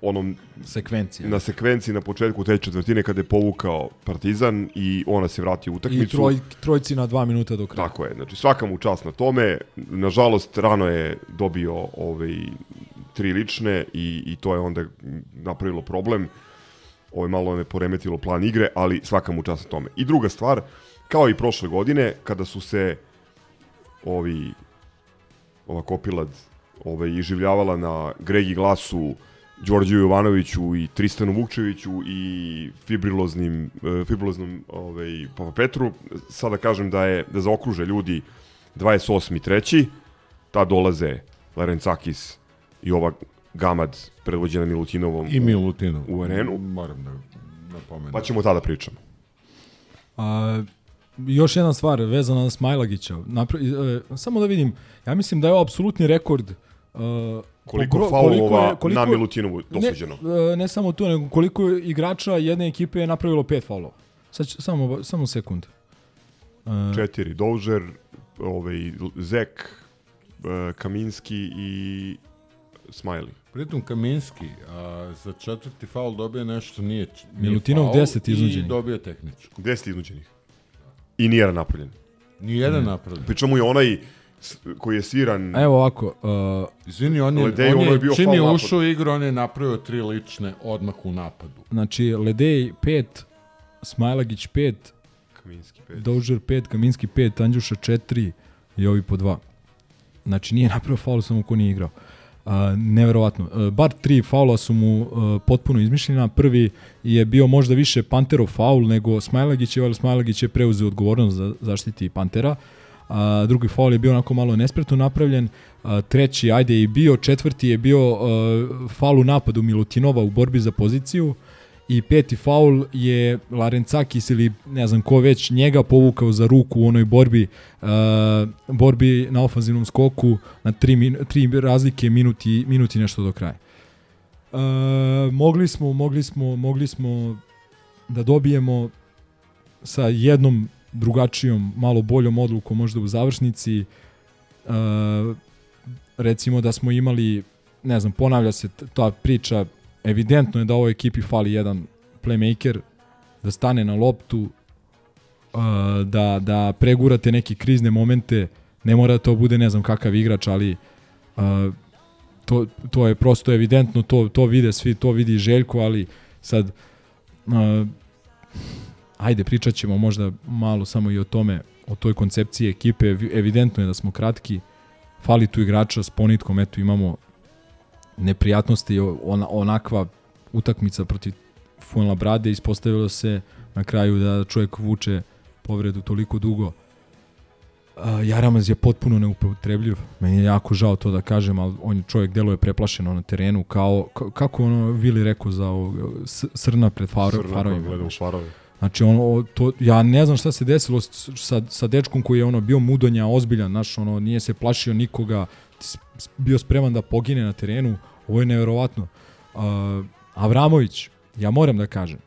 onom Sekvenciji. na sekvenciji na početku te četvrtine kada je povukao Partizan i ona se vrati u utakmicu. I troj, trojci na dva minuta do kraja. Tako je, znači svaka mu čast na tome. Nažalost, rano je dobio ovaj, tri lične i, i to je onda napravilo problem. Ovo je malo ne poremetilo plan igre, ali svaka mu čast na tome. I druga stvar, kao i prošle godine, kada su se ovi ova kopilad ovaj, iživljavala na Gregi Glasu, Đorđu Jovanoviću i Tristanu Vukčeviću i fibriloznim, e, fibriloznom ovaj, Papa Petru. Sada kažem da je da zaokruže ljudi 28. treći, ta dolaze Larencakis i ova Gamad predvođena Milutinovom I Milutinov. u arenu. Moram da napomenem. Pa ćemo tada pričamo. A, još jedna stvar vezana na Smajlagića. Napra e, samo da vidim, ja mislim da je ovo apsolutni rekord uh, Koliko po gro- faulova na Milutinovu dosuđeno? Ne, e, ne samo to, nego koliko igrača jedne ekipe je napravilo pet faulova. Sad ću, samo, samo sekund. Uh, Četiri, Doužer, ovaj, Zek, e, Kaminski i Smiley. Pritom Kaminski a, za četvrti faul dobije nešto nije, nije Milutinov faul 10 I iznuđenih. dobije tehnički. 10 iznuđenih. I nije napravljen. Nijedan napravljen. Pričamo i onaj koji je sviran... Evo ovako. Uh, Izvini, on je, Ledej, on ono je, je bio čim je ušao u igru, on je napravio tri lične odmah u napadu. znači, Ledej 5, Smajlagić 5, Kaminski 5. Doužer 5, Kaminski 5, Andjuša 4 i ovi po 2. Znači nije napravio faul samo ko nije igrao. Uh, neverovatno. Uh, bar tri faula su mu uh, potpuno izmišljena. Prvi je bio možda više Panterov faul nego Smajlagićev, ali Smajlagić je preuzeo odgovornost za zaštiti Pantera. A, drugi faul je bio onako malo nespretno napravljen. A, treći, ajde i bio. Četvrti je bio uh, faul u napadu Milutinova u borbi za poziciju. I peti faul je Larencakis ili ne znam ko već njega povukao za ruku u onoj borbi uh, borbi na ofanzivnom skoku na tri, min, tri razlike minuti, minuti nešto do kraja. Uh, mogli smo, mogli smo, mogli smo da dobijemo sa jednom drugačijom, malo boljom odlukom možda u završnici. Uh, recimo da smo imali, ne znam, ponavlja se ta priča evidentno je da ovoj ekipi fali jedan playmaker, da stane na loptu, uh, da, da pregurate neke krizne momente, ne mora da to bude ne znam kakav igrač, ali uh, to, to je prosto evidentno, to, to vide svi, to vidi Željko, ali sad uh, ajde pričat ćemo možda malo samo i o tome, o toj koncepciji ekipe, evidentno je da smo kratki, fali tu igrača s ponitkom, eto imamo neprijatnosti, ona, onakva utakmica protiv Fuenla Brade, ispostavilo se na kraju da čovjek vuče povredu toliko dugo. Uh, Jaramaz je potpuno neupotrebljiv. Meni je jako žao to da kažem, ali on je čovjek deluje preplašeno na terenu, kao, kako ono Vili rekao za ovog, srna pred faro, Srna, farovima. gledam farovi. Znači ono to ja ne znam šta se desilo sa sa dečkom koji je ono bio mudonja, ozbiljan, znaš, ono nije se plašio nikoga, bio spreman da pogine na terenu. Ovo je neverovatno. Uh, Avramović, ja moram da kažem,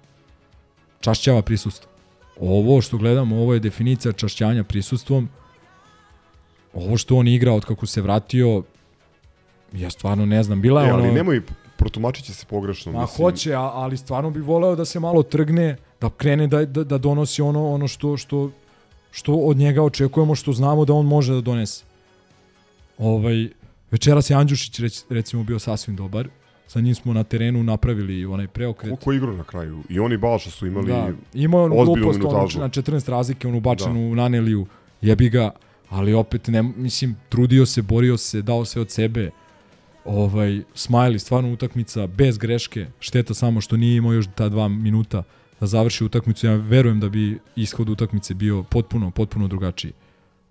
čašćava prisustvo. Ovo što gledamo, ovo je definicija čašćanja prisustvom. Ovo što on igra od kako se vratio, ja stvarno ne znam. Bila je e, ali ono... nemoj protumačit će se pogrešno. Ma mislim. hoće, ali stvarno bi voleo da se malo trgne, da krene da, da, da donosi ono ono što, što, što od njega očekujemo, što znamo da on može da donese. Ovaj, večeras je Andjušić rec, recimo bio sasvim dobar. Sa njim smo na terenu napravili onaj preokret. Koliko igrao na kraju? I oni Balša su imali da, imao on glupost minutažu. na 14 razlike, on ubačen da. u Naneliju, jebi ga, ali opet, ne, mislim, trudio se, borio se, dao se od sebe. Ovaj, Smiley, stvarno utakmica bez greške, šteta samo što nije imao još ta dva minuta da završi utakmicu. Ja verujem da bi ishod utakmice bio potpuno, potpuno drugačiji.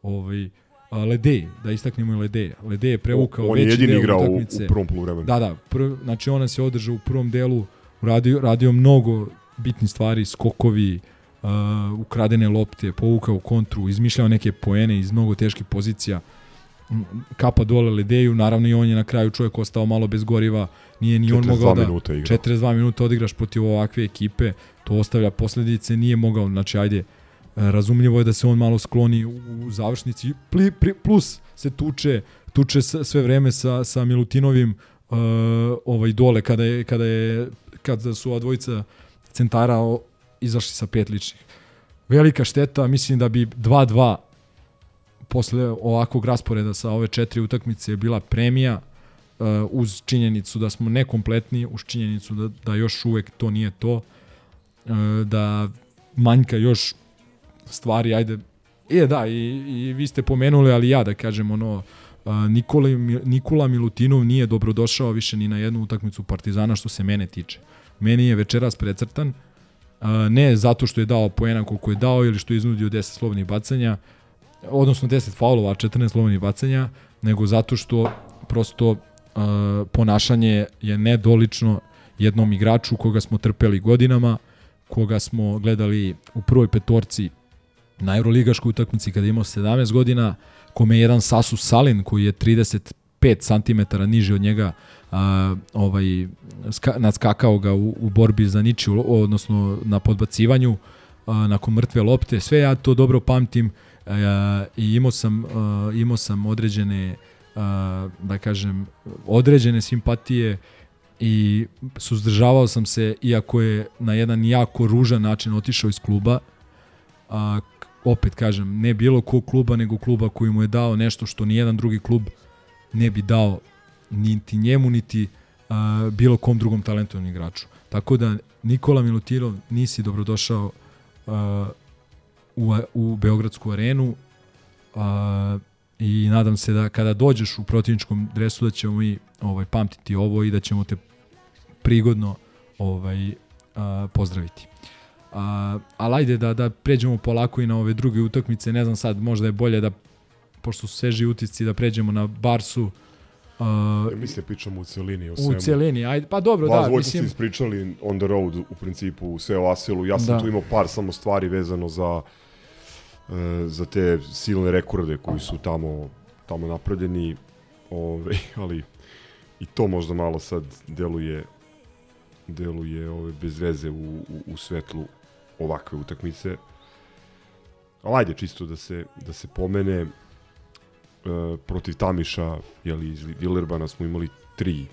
Ovaj, Ledej, da istaknemo i Ledej. Ledej je prevukao on je veći jedini deo igrao u, utakmice. u prvom poluvremenu. Da, da, prv, znači ona se održao u prvom delu, radio, radio mnogo bitnih stvari, skokovi, uh, ukradene lopte, povukao kontru, izmišljao neke poene iz mnogo teških pozicija, kapa dole Ledeju, naravno i on je na kraju čovjek ostao malo bez goriva, nije ni on mogao da minuta igrao. 42 minuta odigraš protiv ovakve ekipe, to ostavlja posledice, nije mogao, znači ajde, razumljivo je da se on malo skloni u, završnici, Pli, pri, plus se tuče, tuče sve vreme sa, sa Milutinovim uh, ovaj dole kada je, kada je kada su ova dvojica centara o, izašli sa pet ličnih. Velika šteta, mislim da bi 2-2 posle ovakvog rasporeda sa ove četiri utakmice bila premija uh, uz činjenicu da smo nekompletni, uz činjenicu da, da još uvek to nije to, uh, da manjka još stvari, ajde, e da, i, i vi ste pomenuli, ali ja da kažem, ono, Nikola, Nikola Milutinov nije dobrodošao više ni na jednu utakmicu Partizana što se mene tiče. Meni je večeras precrtan, ne zato što je dao poena koliko je dao ili što je iznudio 10 slobodnih bacanja, odnosno 10 faulova, a 14 slobodnih bacanja, nego zato što prosto ponašanje je nedolično jednom igraču koga smo trpeli godinama, koga smo gledali u prvoj petorci na Euroligaškoj utakmici kada je imao 17 godina, kome je jedan Sasu Salin koji je 35 cm niži od njega a, ovaj, ska, nadskakao ga u, u borbi za ničiju, odnosno na podbacivanju a, nakon mrtve lopte. Sve ja to dobro pamtim a, i imao sam, a, imao sam određene a, da kažem određene simpatije i suzdržavao sam se iako je na jedan jako ružan način otišao iz kluba a, opet kažem, ne bilo kog kluba, nego kluba koji mu je dao nešto što ni jedan drugi klub ne bi dao niti njemu, niti a, bilo kom drugom talentovnom igraču. Tako da, Nikola Milutinov, nisi dobrodošao a, u, u Beogradsku arenu a, i nadam se da kada dođeš u protivničkom dresu da ćemo mi ovaj, pamtiti ovo i da ćemo te prigodno ovaj, a, pozdraviti. A, ali ajde da, da pređemo polako i na ove druge utakmice, ne znam sad, možda je bolje da, pošto su sveži utisci, da pređemo na Barsu. Uh, ja mislim da pričamo u celini o u svemu. celini, ajde, pa dobro, Vas da. Vas ste ispričali on the road u principu sve o Asilu. Ja sam Da. tu imao par samo stvari vezano za e, za te silne rekorde koji su tamo tamo napravljeni. Ove, ali i to možda malo sad deluje deluje ove bez veze u, u, u svetlu ovakve utakmice. Ali ajde čisto da se, da se pomene e, protiv Tamiša jeli, iz Villerbana smo imali tri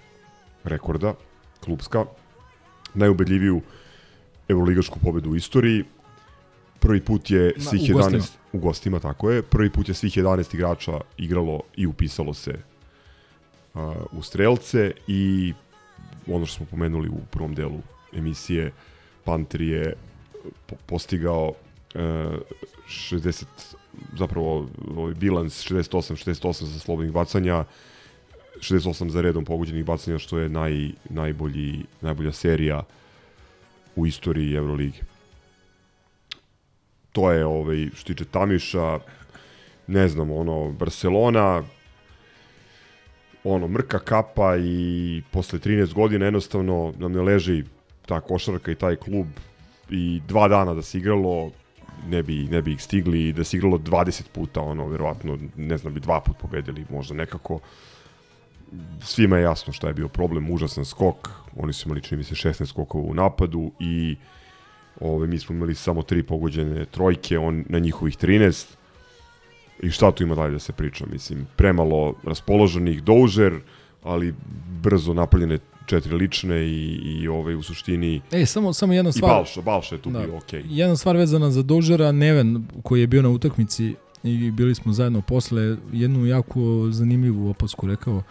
rekorda klubska. najubedljiviju evroligašku pobedu u istoriji. Prvi put je Na- svih u 11 gostima. u gostima, tako je. Prvi put je svih 11 igrača igralo i upisalo se a, u strelce i ono što smo pomenuli u prvom delu emisije, Panter je postigao e, 60 zapravo ovaj bilans 68 68 za slobodnih bacanja 68 za redom pogođenih bacanja što je naj, najbolji najbolja serija u istoriji Evrolige. To je ovaj što tiče Tamiša ne znam, ono Barcelona ono mrka kapa i posle 13 godina jednostavno nam ne leži ta košarka i taj klub i dva dana da se igralo ne bi, ne bi ih stigli i da se igralo 20 puta ono verovatno ne znam bi dva put pobedili možda nekako svima je jasno šta je bio problem užasan skok oni su imali čini mi se 16 skokova u napadu i ove, mi smo imali samo tri pogođene trojke on na njihovih 13 I šta tu ima dalje da se priča? Mislim, premalo raspoloženih, doužer, ali brzo napaljene četiri lične i, i ovaj, u suštini... E, samo, samo jedna I stvar. Balša, Balša je tu bio okej. Jedna stvar vezana za Dožera, Neven, koji je bio na utakmici i bili smo zajedno posle, jednu jako zanimljivu opasku rekao,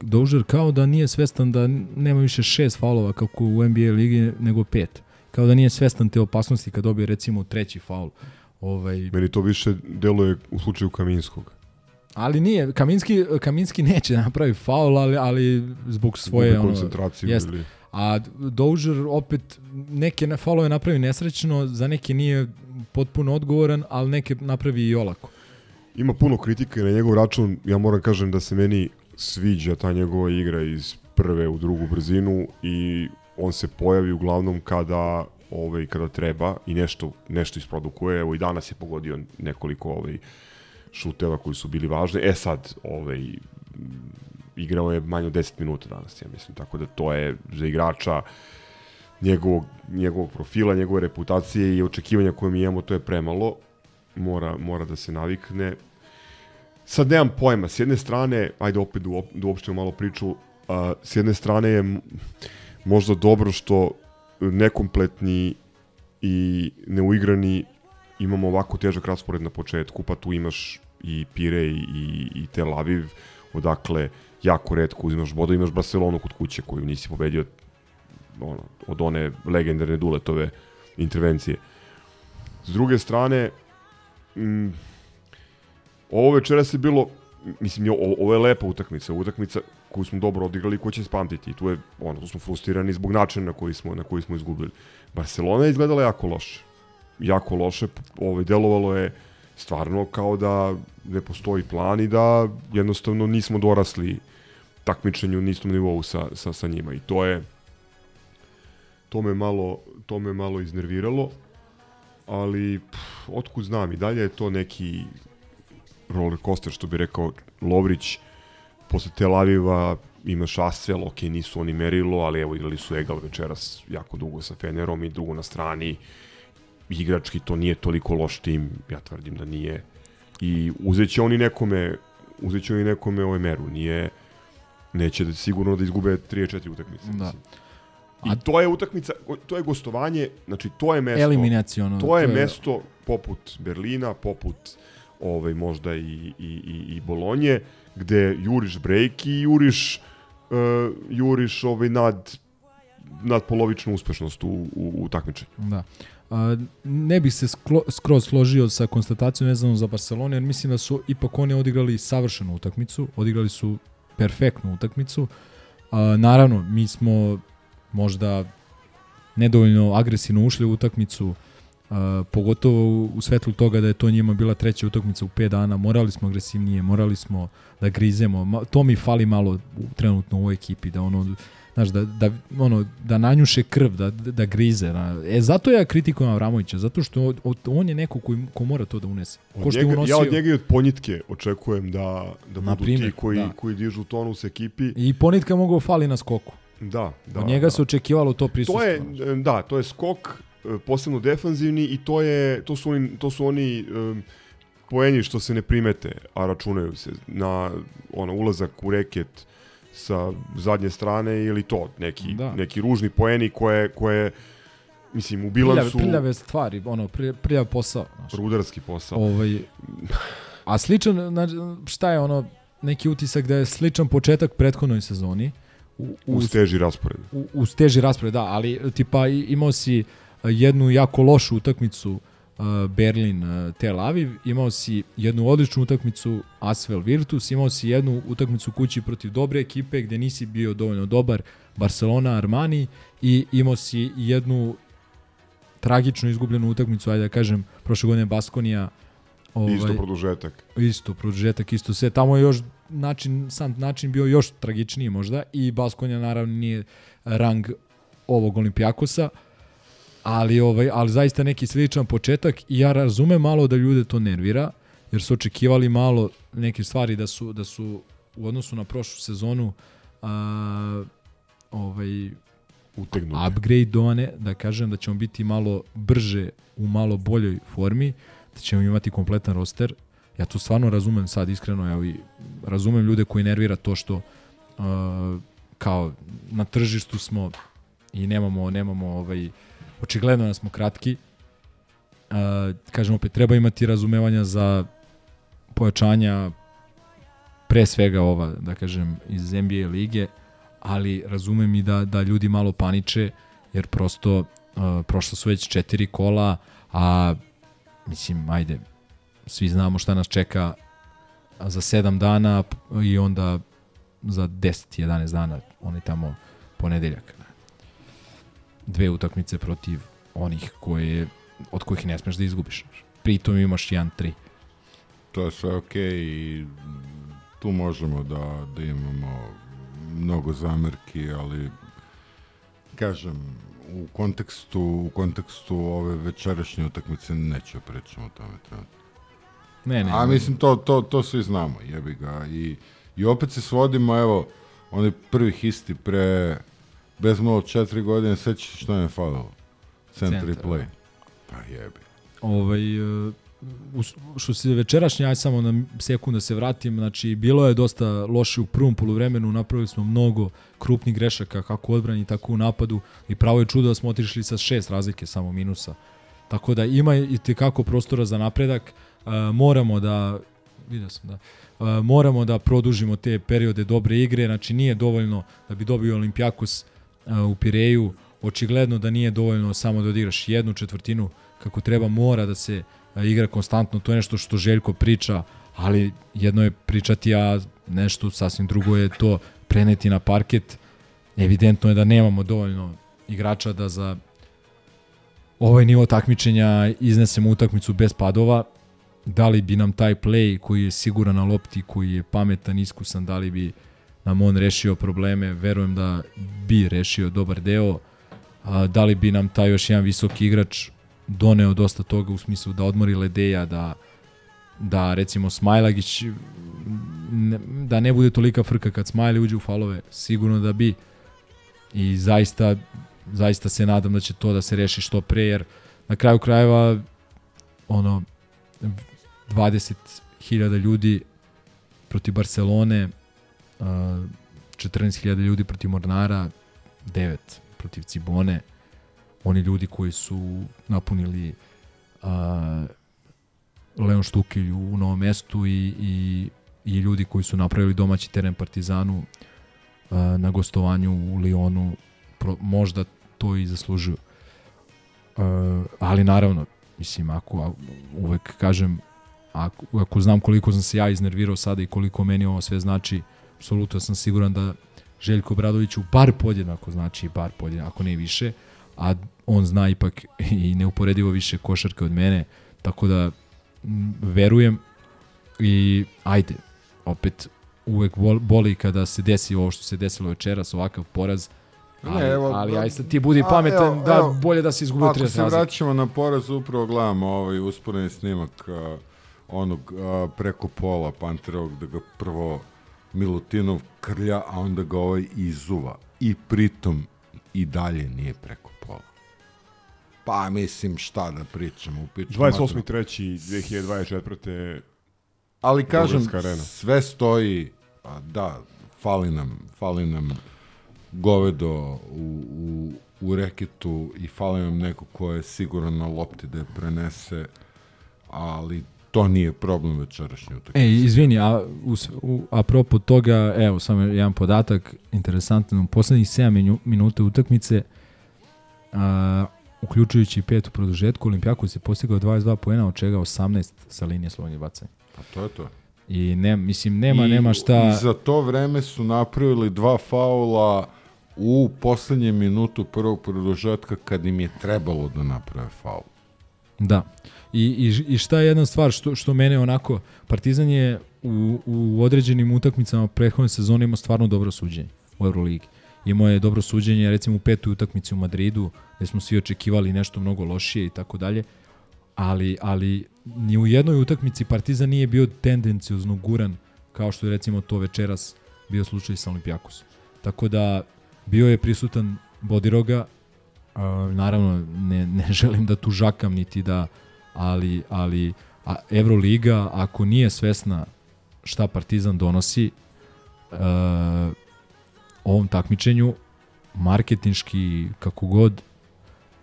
Dožer kao da nije svestan da nema više šest faulova kako u NBA ligi, nego pet. Kao da nije svestan te opasnosti kad dobije recimo treći faul. Ovaj, Meni to više deluje u slučaju Kaminskog. Ali nije, Kaminski, Kaminski neće da napravi faul, ali, ali zbog svoje... Gubi ono, koncentraciju jest. ili- A Dozier opet neke na faulove napravi nesrećno, za neke nije potpuno odgovoran, ali neke napravi i olako. Ima puno kritike na njegov račun, ja moram kažem da se meni sviđa ta njegova igra iz prve u drugu brzinu i on se pojavi uglavnom kada ovaj kada treba i nešto nešto isprodukuje. Evo i danas je pogodio nekoliko ovaj šuteva koji su bili važni. E sad, ovaj igrao je manje od 10 minuta danas, ja mislim, tako da to je za igrača njegovog, njegovog profila, njegove reputacije i očekivanja koje mi imamo, to je premalo. Mora, mora da se navikne. Sad nemam pojma, s jedne strane, ajde opet da uop- uopštimo malo priču, a, s jedne strane je možda dobro što nekompletni i neuigrani imamo ovako težak raspored na početku, pa tu imaš i Pire i, i, Tel Aviv, odakle jako redko uzimaš bodo, imaš Barcelonu kod kuće koju nisi pobedio ono, od one legendarne Duletove intervencije. S druge strane, mm, ovo večeras je bilo, mislim, ovo, je lepa utakmica, utakmica koju smo dobro odigrali i koju će se pamtiti. I tu je, ono, tu smo frustrirani zbog načina na koji smo, na koji smo izgubili. Barcelona je izgledala jako loše. Jako loše, ovaj, delovalo je stvarno kao da ne postoji plan i da jednostavno nismo dorasli takmičenju na istom nivou sa, sa, sa njima. I to je, to me malo, to me malo iznerviralo, ali pff, otkud znam i dalje je to neki roller coaster što bi rekao Lovrić posle Tel Aviva imaš Asvel, ok, nisu oni merilo, ali evo igrali su Egal večeras jako dugo sa Fenerom i dugo na strani igrački to nije toliko loš tim, ja tvrdim da nije i uzet će oni nekome uzet će oni nekome ovaj meru, nije neće da sigurno da izgube 3-4 utakmice. Da. mislim. I to je utakmica, to je gostovanje, znači to je mesto. Eliminaciono, To je to je- mesto poput Berlina, poput ovaj možda i, i, i, i Bolonje, gde juriš break i juriš, uh, juriš ovaj nad, nad polovičnu uspešnost u, u, u takmičenju. Da. A, ne bih se sklo, skroz složio sa konstatacijom vezano za Barcelonu, jer mislim da su ipak oni odigrali savršenu utakmicu, odigrali su perfektnu utakmicu. A, naravno, mi smo možda nedovoljno agresivno ušli u utakmicu, a, pogotovo u, svetlu toga da je to njima bila treća utakmica u 5 dana, morali smo agresivnije, morali smo da grizemo, Ma, to mi fali malo trenutno u ovoj ekipi, da ono, znaš, da, da, ono, da nanjuše krv, da, da grize. Da. E, zato ja kritikujem Avramovića, zato što on, on je neko koji, ko mora to da unese. Ko Od što je njega, unosio, ja od njega i od ponjitke očekujem da, da Na budu primjer, ti koji, da. koji dižu tonus ekipi. I ponitka mogao fali na skoku. Da, da. Od njega da. se očekivalo to prisustvo. To je, da, to je skok, e, posebno defanzivni i to, je, to su oni, to su oni um, poenji što se ne primete, a računaju se na ono, ulazak u reket sa zadnje strane ili to neki, Da. neki ružni poeni koje, koje mislim u bilansu prljave stvari, ono, prljav posao. Znaš. rudarski posao. Ovaj, a sličan, znači, šta je ono, neki utisak da je sličan početak prethodnoj sezoni. U, uz teži raspored. u, uz teži raspored, da, ali tipa imao si jednu jako lošu utakmicu a, Berlin a, Tel Aviv, imao si jednu odličnu utakmicu Asvel Virtus, imao si jednu utakmicu kući protiv dobre ekipe gde nisi bio dovoljno dobar Barcelona Armani i imao si jednu tragično izgubljenu utakmicu, ajde da kažem, prošle godine Baskonija ovaj, Isto produžetak. Isto produžetak, isto sve. Tamo je još način, sam način bio još tragičniji možda i Baskonja naravno nije rang ovog Olimpijakosa, ali, ovaj, ali zaista neki sličan početak i ja razumem malo da ljude to nervira, jer su očekivali malo neke stvari da su, da su u odnosu na prošlu sezonu a, ovaj, Utegnuti. upgradeovane, da kažem da ćemo biti malo brže u malo boljoj formi, da ćemo imati kompletan roster. Ja to stvarno razumem sad iskreno, evo i razumem ljude koji nervira to što uh, kao na tržištu smo i nemamo nemamo ovaj očigledno da smo kratki. Uh, kažem opet treba imati razumevanja za pojačanja pre svega ova, da kažem, iz NBA lige, ali razumem i da, da ljudi malo paniče, jer prosto uh, prošla su već četiri kola, a mislim, ajde, svi znamo šta nas čeka za 7 dana i onda za 10-11 dana, oni tamo ponedeljak. Dve utakmice protiv onih koje, od kojih ne smeš da izgubiš. Pritom imaš 1-3. To je sve okej i tu možemo da, da imamo mnogo zamerki, ali kažem, u kontekstu, u kontekstu ove večerašnje utakmice neću pričamo o tome trenutno. Ne, ne. A mislim, to, to, to svi znamo, jebi ga. I, I opet se svodimo, evo, oni prvi histi pre, bez malo četiri godine, sećaš što je falilo? Centar i Centar, play. da. Pa jebi. Ovaj, uh, u- što se večerašnje, aj samo na sekund da se vratim, znači bilo je dosta loše u prvom poluvremenu, napravili smo mnogo krupnih grešaka kako u odbrani, tako u napadu i pravo je čudo da smo otišli sa šest razlike samo minusa. Tako da ima i tekako prostora za napredak, uh, moramo da vidio sam da uh, moramo da produžimo te periode dobre igre, znači nije dovoljno da bi dobio Olimpijakos uh, u Pireju, očigledno da nije dovoljno samo da odigraš jednu četvrtinu kako treba, mora da se igra konstantno, to je nešto što Željko priča, ali jedno je pričati, a nešto sasvim drugo je to preneti na parket. Evidentno je da nemamo dovoljno igrača da za ovaj nivo takmičenja iznesemo utakmicu bez padova. Da li bi nam taj play koji je siguran na lopti, koji je pametan, iskusan, da li bi nam on rešio probleme? Verujem da bi rešio dobar deo. A, da li bi nam taj još jedan visoki igrač doneo dosta toga u smislu da odmori Ledeja, da da recimo Smajlagić da ne bude tolika frka kad Smajli uđe u falove, sigurno da bi i zaista zaista se nadam da će to da se reši što pre jer na kraju krajeva ono 20.000 ljudi protiv Barcelone uh, 14.000 ljudi protiv Mornara 9 protiv Cibone oni ljudi koji su napunili uh, Leon Štukilj u novom mestu i, i, i ljudi koji su napravili domaći teren Partizanu uh, na gostovanju u Lionu pro, možda to i zaslužuju. Uh, ali naravno, mislim, ako uvek kažem, ako, ako znam koliko sam se ja iznervirao sada i koliko meni ovo sve znači, apsolutno sam siguran da Željko Bradoviću bar podjednako znači, bar podjednako, ako ne više, a on zna ipak i neuporedivo više košarke od mene, tako da m, verujem i ajde, opet uvek bol- boli kada se desi ovo što se desilo večeras, ovakav poraz, ali, Ne, evo, ali da- aj sad ti budi a, pametan evo, da evo, bolje da se izgubio 30 Ako se razlike. vraćamo na poraz, upravo gledamo ovaj usporeni snimak a, onog a, preko pola Panterovog, da ga prvo Milutinov krlja, a onda ga ovaj izuva. I pritom i dalje nije preko pola. Pa mislim šta da pričamo. u materinu. 28.3.2024. Ali kažem, sve stoji, a, da, fali nam, fali nam govedo u, u, u reketu i fali nam neko ko je siguran na lopti da je prenese, ali to nije problem večerašnje utakmice. E, izvini, a u, u, apropo toga, evo, samo jedan podatak interesantan, u poslednjih 7 minu, minuta utakmice, a, uključujući petu produžetku, Olimpijakos je postigao 22 poena, od čega 18 sa linije slobodnih bacanja. Pa to je to. I ne, mislim, nema, I, nema šta... I za to vreme su napravili dva faula u poslednjem minutu prvog produžetka kad im je trebalo da naprave faul. Da. I, i, i šta je jedna stvar što, što mene onako, Partizan je u, u određenim utakmicama prethodne sezone imao stvarno dobro suđenje u Euroligi. Imao je dobro suđenje, recimo u petoj utakmici u Madridu, gde smo svi očekivali nešto mnogo lošije i tako dalje, ali, ali ni u jednoj utakmici Partizan nije bio tendencijozno guran kao što je recimo to večeras bio slučaj sa Olimpijakosom. Tako da bio je prisutan Bodiroga, naravno ne, ne želim da tu žakam niti da ali, ali a Euroliga ako nije svesna šta Partizan donosi uh, ovom takmičenju marketinški kako god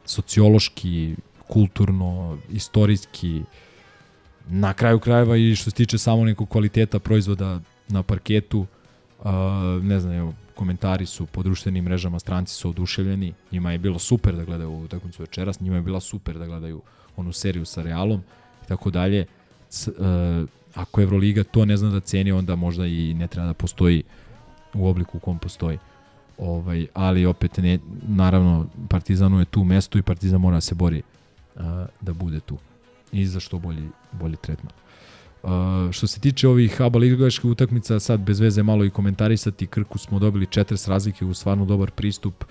sociološki kulturno, istorijski na kraju krajeva i što se tiče samo nekog kvaliteta proizvoda na parketu uh, ne znam, evo, komentari su po društvenim mrežama, stranci su oduševljeni, njima je bilo super da gledaju ovu utakmicu večeras, njima je bila super da gledaju onu seriju sa Realom i tako dalje. C, uh, ako Euroliga to ne zna da ceni, onda možda i ne treba da postoji u obliku u kom postoji. Ovaj, ali opet ne, naravno Partizanu je tu mesto i Partizan mora da se bori uh, da bude tu i za što bolji, bolji tretman. Uh, što se tiče ovih ABA ligaških utakmica, sad bez veze malo i komentarisati, Krku smo dobili četiri razlike u stvarno dobar pristup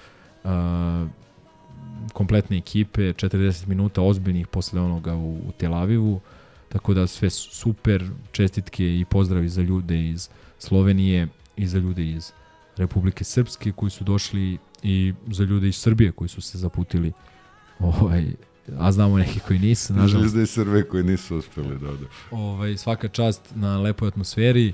uh, kompletne ekipe, 40 minuta ozbiljnih posle onoga u, u Tel Avivu, tako da sve super, čestitke i pozdravi za ljude iz Slovenije i za ljude iz Republike Srpske koji su došli i za ljude iz Srbije koji su se zaputili ovaj, a znamo neki koji nisu. Nažalost. Želizde i Srbije koji nisu uspeli da ode. Ovaj, svaka čast na lepoj atmosferi.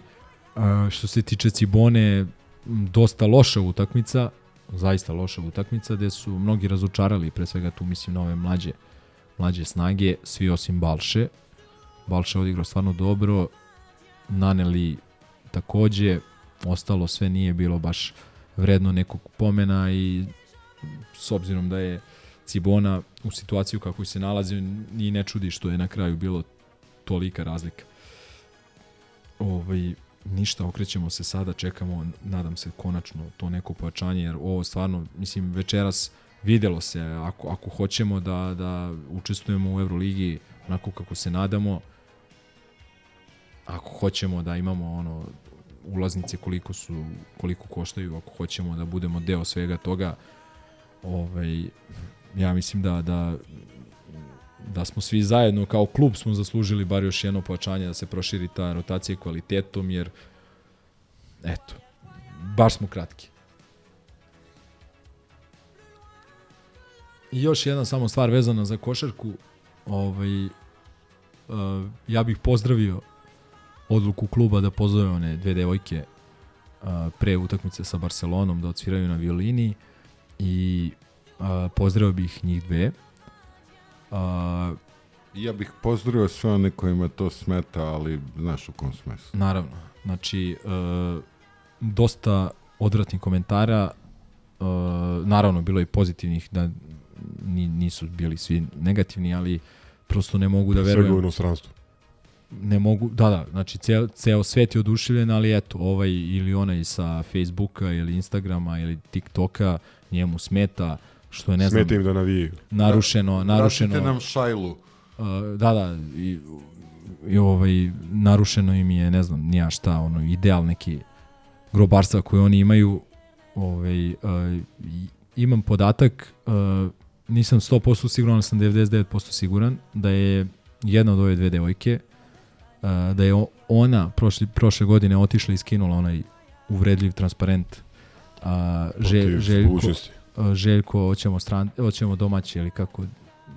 A, što se tiče Cibone, dosta loša utakmica, zaista loša utakmica, gde su mnogi razočarali, pre svega tu mislim na ove mlađe, mlađe snage, svi osim Balše. Balše odigrao stvarno dobro, naneli takođe, ostalo sve nije bilo baš vredno nekog pomena i s obzirom da je Cibona u situaciju kako se nalazi ni ne čudi što je na kraju bilo tolika razlika. Ovaj, ništa, okrećemo se sada, čekamo, nadam se konačno to neko pojačanje, jer ovo stvarno, mislim, večeras videlo se, ako, ako hoćemo da, da učestvujemo u Euroligi onako kako se nadamo, ako hoćemo da imamo ono ulaznice koliko su koliko koštaju, ako hoćemo da budemo deo svega toga, ovaj ja mislim da, da, da smo svi zajedno kao klub smo zaslužili bar još jedno pojačanje da se proširi ta rotacija kvalitetom, jer eto, baš smo kratki. I još jedna samo stvar vezana za košarku, ovaj, uh, ja bih pozdravio odluku kluba da pozove one dve devojke uh, pre utakmice sa Barcelonom da odsviraju na violini i Uh, pozdravio bih njih dve. Uh, ja bih pozdravio sve one kojima to smeta, ali znaš u kom smesu. Naravno. Znači, uh, dosta odvratnih komentara, uh, naravno bilo je pozitivnih da nisu bili svi negativni, ali prosto ne mogu da verujem. Sve u inostranstvu. Ne mogu, da, da, znači ceo, ceo svet je oduševljen, ali eto, ovaj ili onaj sa Facebooka ili Instagrama ili TikToka njemu smeta, što je ne znam Smeta im da navijaju. Narušeno, da, narušeno. Vratite nam šajlu. Uh, da, da, i, i ovaj narušeno im je, ne znam, nija šta, ono ideal neki grobarstva koje oni imaju. Ovaj uh, imam podatak uh, nisam 100% siguran, ali sam 99% siguran da je jedna od ove dve devojke uh, da je ona prošli, prošle godine otišla i skinula onaj uvredljiv transparent a, uh, žel, Željko, Željko, hoćemo, stran, hoćemo domaći ili kako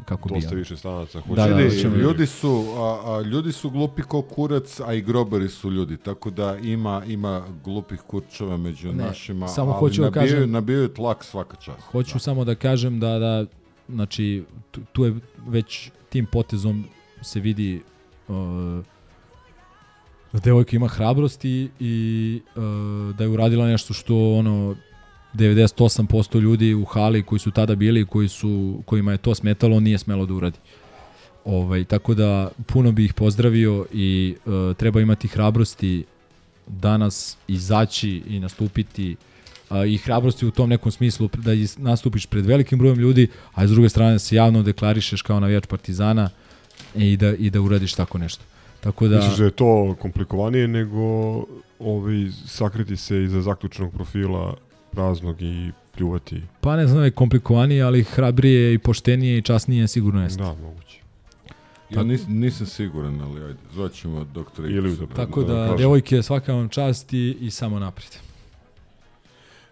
kako bi... Dosta više stranaca. Da, da, čemu je ljudi su a, a, ljudi su glupi ko kurac, a i grobari su ljudi, tako da ima ima glupih kurčeva među Ne, našima, samo ali hoću da nabijaju, kažem- nabijaju tlak svaka čast. Hoću samo da kažem da, da znači, tu, tu je već tim potezom se vidi uh, da devojka ima hrabrosti i uh, da je uradila nešto što ono 98% ljudi u hali koji su tada bili koji su kojima je to smetalo nije smelo da uradi. Ovaj tako da puno bih ih pozdravio i uh, treba imati hrabrosti danas izaći i nastupiti a, i hrabrosti u tom nekom smislu da nastupiš pred velikim brojem ljudi, a s druge strane se javno deklarišeš kao navijač Partizana i da i da uradiš tako nešto. Tako da Misliš da je to komplikovanije nego ovaj, sakriti se iza zaključnog profila praznog i pljuvati? pa ne znam da je komplikovanije, ali hrabrije i poštenije i časnije sigurno jeste. Da, moguće. Ja nis, nisam siguran, ali ajde, zvaćemo doktora Ili da- Tako da da, kažem. devojke svaka vam čast i, i samo naprijed.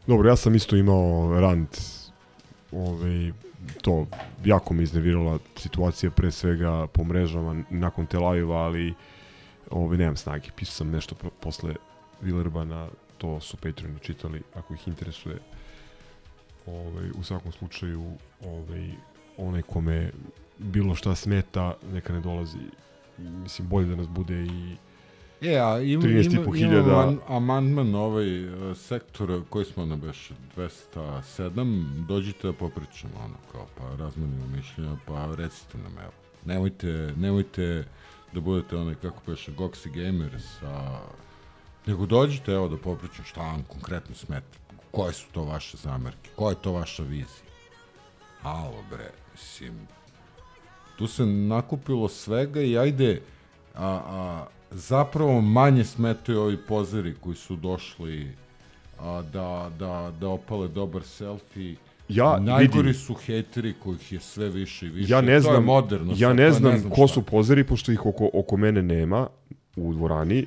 Dobro, ja sam isto imao rant ovaj, to jako me iznervirala situacija pre svega po mrežama nakon Tel Aviva, ali ovaj, nemam snage. Pisao sam nešto pro, posle Villerbana, to su Patreoni čitali, ako ih interesuje. Ovaj, u svakom slučaju, ovaj, onaj kome bilo šta smeta, neka ne dolazi. Mislim, bolje da nas bude i E, a ima, 13,5 ima, ima aman- amandman ovaj uh, sektor koji smo na beš 207, dođite da popričamo, ono, kao, pa razmenimo mišljenja, pa recite nam, evo. Nemojte, nemojte da budete onaj, kako peše, Goxi Gamers, a, nego dođite, evo, da popričamo šta vam konkretno smeta, koje su to vaše zamerke, koja je to vaša vizija. Alo, bre, mislim, tu se nakupilo svega i ajde, a, a, zapravo manje smetaju ovi pozeri koji su došli a, da, da, da opale dobar selfie. Ja Najgori vidim- su hejteri kojih je sve više i više. Ja ne to je znam, moderno. ja ne to je znam ko šta. su pozeri, pošto ih oko, oko mene nema u dvorani.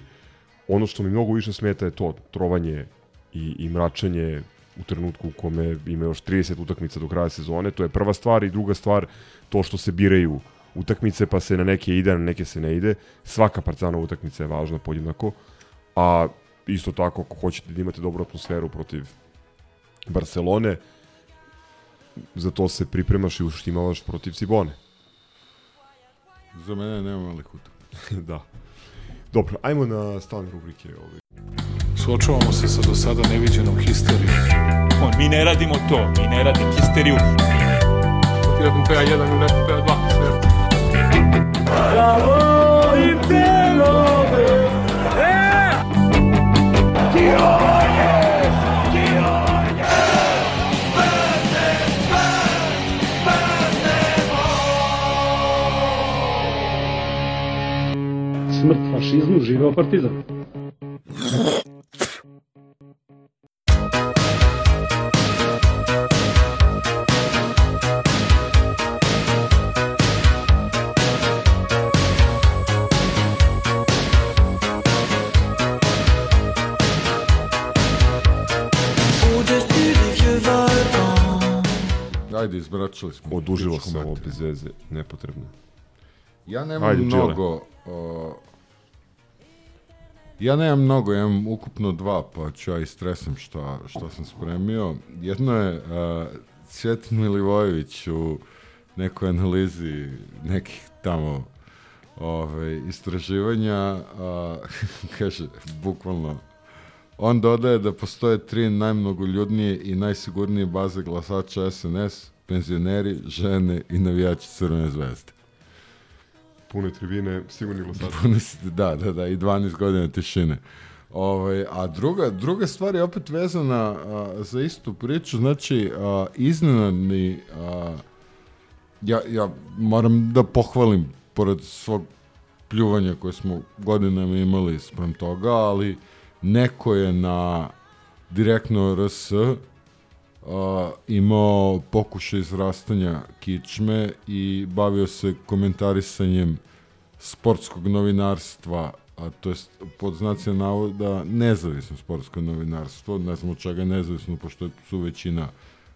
Ono što mi mnogo više smeta je to trovanje i, i mračenje u trenutku u kome ima još 30 utakmica do kraja sezone. To je prva stvar i druga stvar to što se biraju utakmice pa se na neke ide, na neke se ne ide. Svaka partizanova utakmica je važna podjednako. A isto tako ako hoćete da imate dobru atmosferu protiv Barcelone, za to se pripremaš i uštimavaš protiv Cibone. Za mene nema malih utakmica. da. Dobro, ajmo na stalne rubrike. Ovaj. Suočavamo se sa do sada neviđenom histerijom. On, mi ne radimo to, mi ne radimo histeriju. Ti radim PA1 ili neko PA2, sve. Bravo i Belobe! E! Kioje! Kioje! Smrt fašizmu, živeo partizan. Ajde, izbračili smo. Odužilo se ovo bez veze, nepotrebno. Ja nemam Ajde, mnogo... o, ja nemam mnogo, ja imam ukupno dva, pa ću ja istresam šta, šta sam spremio. Jedno je uh, Cvjetin Milivojević u nekoj analizi nekih tamo ove, istraživanja, a, kaže, bukvalno, on dodaje da postoje tri najmnogoljudnije i najsigurnije baze glasača SNS, penzioneri, žene i navijači Crvene zvezde. Pune tribine, sigurni glasači. Da, da, da, i 12 godina tišine. Ovaj, a druga, druga stvar je opet vezana a, za istu priču, znači a, iznenadni, a, ja, ja moram da pohvalim, pored svog pljuvanja koje smo godinama imali sprem toga, ali neko je na direktno RS a, imao pokušaj izrastanja kičme i bavio se komentarisanjem sportskog novinarstva, a to je pod znacima navoda nezavisno sportsko novinarstvo, ne znam od čega nezavisno, pošto su većina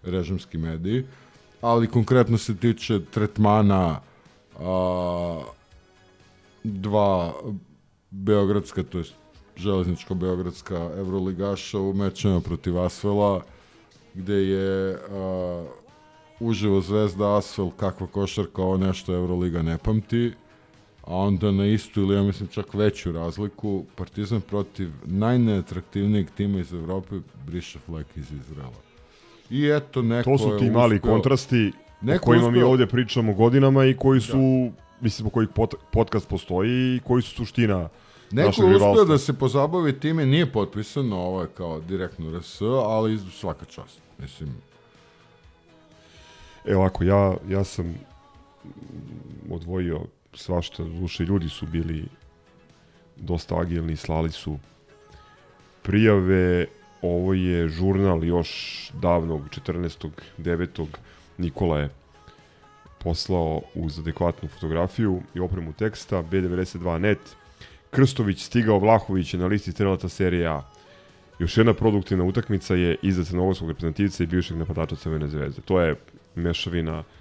režimski mediji, ali konkretno se tiče tretmana a, dva beogradska, to je železničko-beogradska evroligaša u mečima protiv Asvela, gde je a, uživo Zvezda Asvel kakva košarka, ovo nešto Evroliga ne pamti, a onda na istu ili ja mislim čak veću razliku Partizan protiv najneatraktivnijeg tima iz Evrope briše flek iz Izraela. I eto, neko To su ti mali uspeo- kontrasti o neko kojima mi uspeo- ovdje pričamo godinama i koji su, mislim, po kojih pod, podcast postoji i koji su suština Neko je uspeo da se pozabavi time, nije potpisano, ovo je kao direktno RS, ali svaka čast. Mislim, Evo ovako, ja, ja sam odvojio svašta, duše ljudi su bili dosta agilni, slali su prijave, ovo je žurnal još davnog 14.9. Nikola je poslao uz adekvatnu fotografiju i opremu teksta B92.net Krstović stigao Vlahović je na listi strelata serije A. Još jedna produktivna utakmica je iza crnogorskog reprezentativca i bivšeg napadača Crvene zvezde. To je mešavina ru,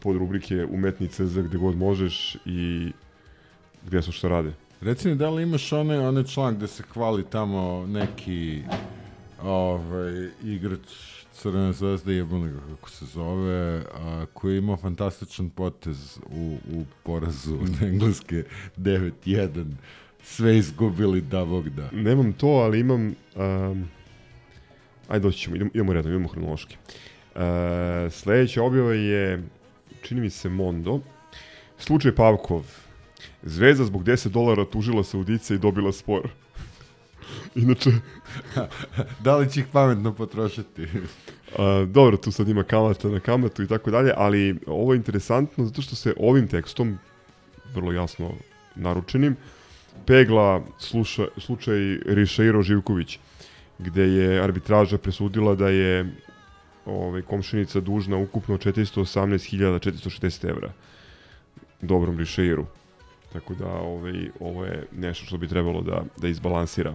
pod rubrike umetnice za gde god možeš i gdje su što rade. Reci mi, da li imaš onaj, onaj članak gde se hvali tamo neki ovaj, igrač Crvene zvezde, jebano ga kako se zove, a, koji je imao fantastičan potez u, u porazu od Engleske 9-1. Sve izgubili, da Bog da. Nemam to, ali imam... Um, ajde, doći ćemo, idemo, idemo redom, idemo hronološki. Uh, sledeća objava je, čini mi se, Mondo. Slučaj Pavkov. Zvezda zbog 10 dolara tužila Saudice i dobila spor. Inače... da li će ih pametno potrošiti? A, dobro, tu sad ima kamata na kamatu i tako dalje, ali ovo je interesantno zato što se ovim tekstom, vrlo jasno naručenim, pegla sluša, slučaj Rišeiro Živković, gde je arbitraža presudila da je ovaj, komšinica dužna ukupno 418.460 evra dobrom Rišeiru. Tako da ovaj, ovo je nešto što bi trebalo da, da izbalansira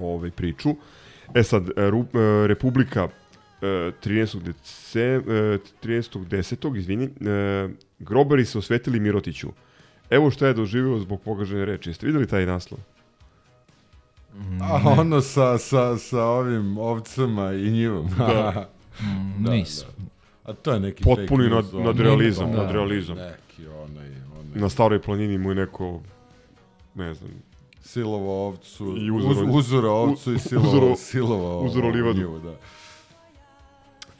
ovaj priču. E sad, Ru, e, Republika e, 13. Dece, 13. 10. izvini, e, grobari se osvetili Mirotiću. Evo šta je doživio zbog pogažene reči. Jeste videli taj naslov? A ono sa, sa, sa ovim ovcama i njivom. Da. Mm, nisam. A to je neki Potpuni fake nad, news, ono. nadrealizam, Da, nadrealizam. Neki onaj, onaj. Na staroj planini mu je neko, ne znam, Silovo ovcu, I uz, uzoro- uzoro ovcu i silovo, uzoro- silovo uzoro livadu. njivu, da.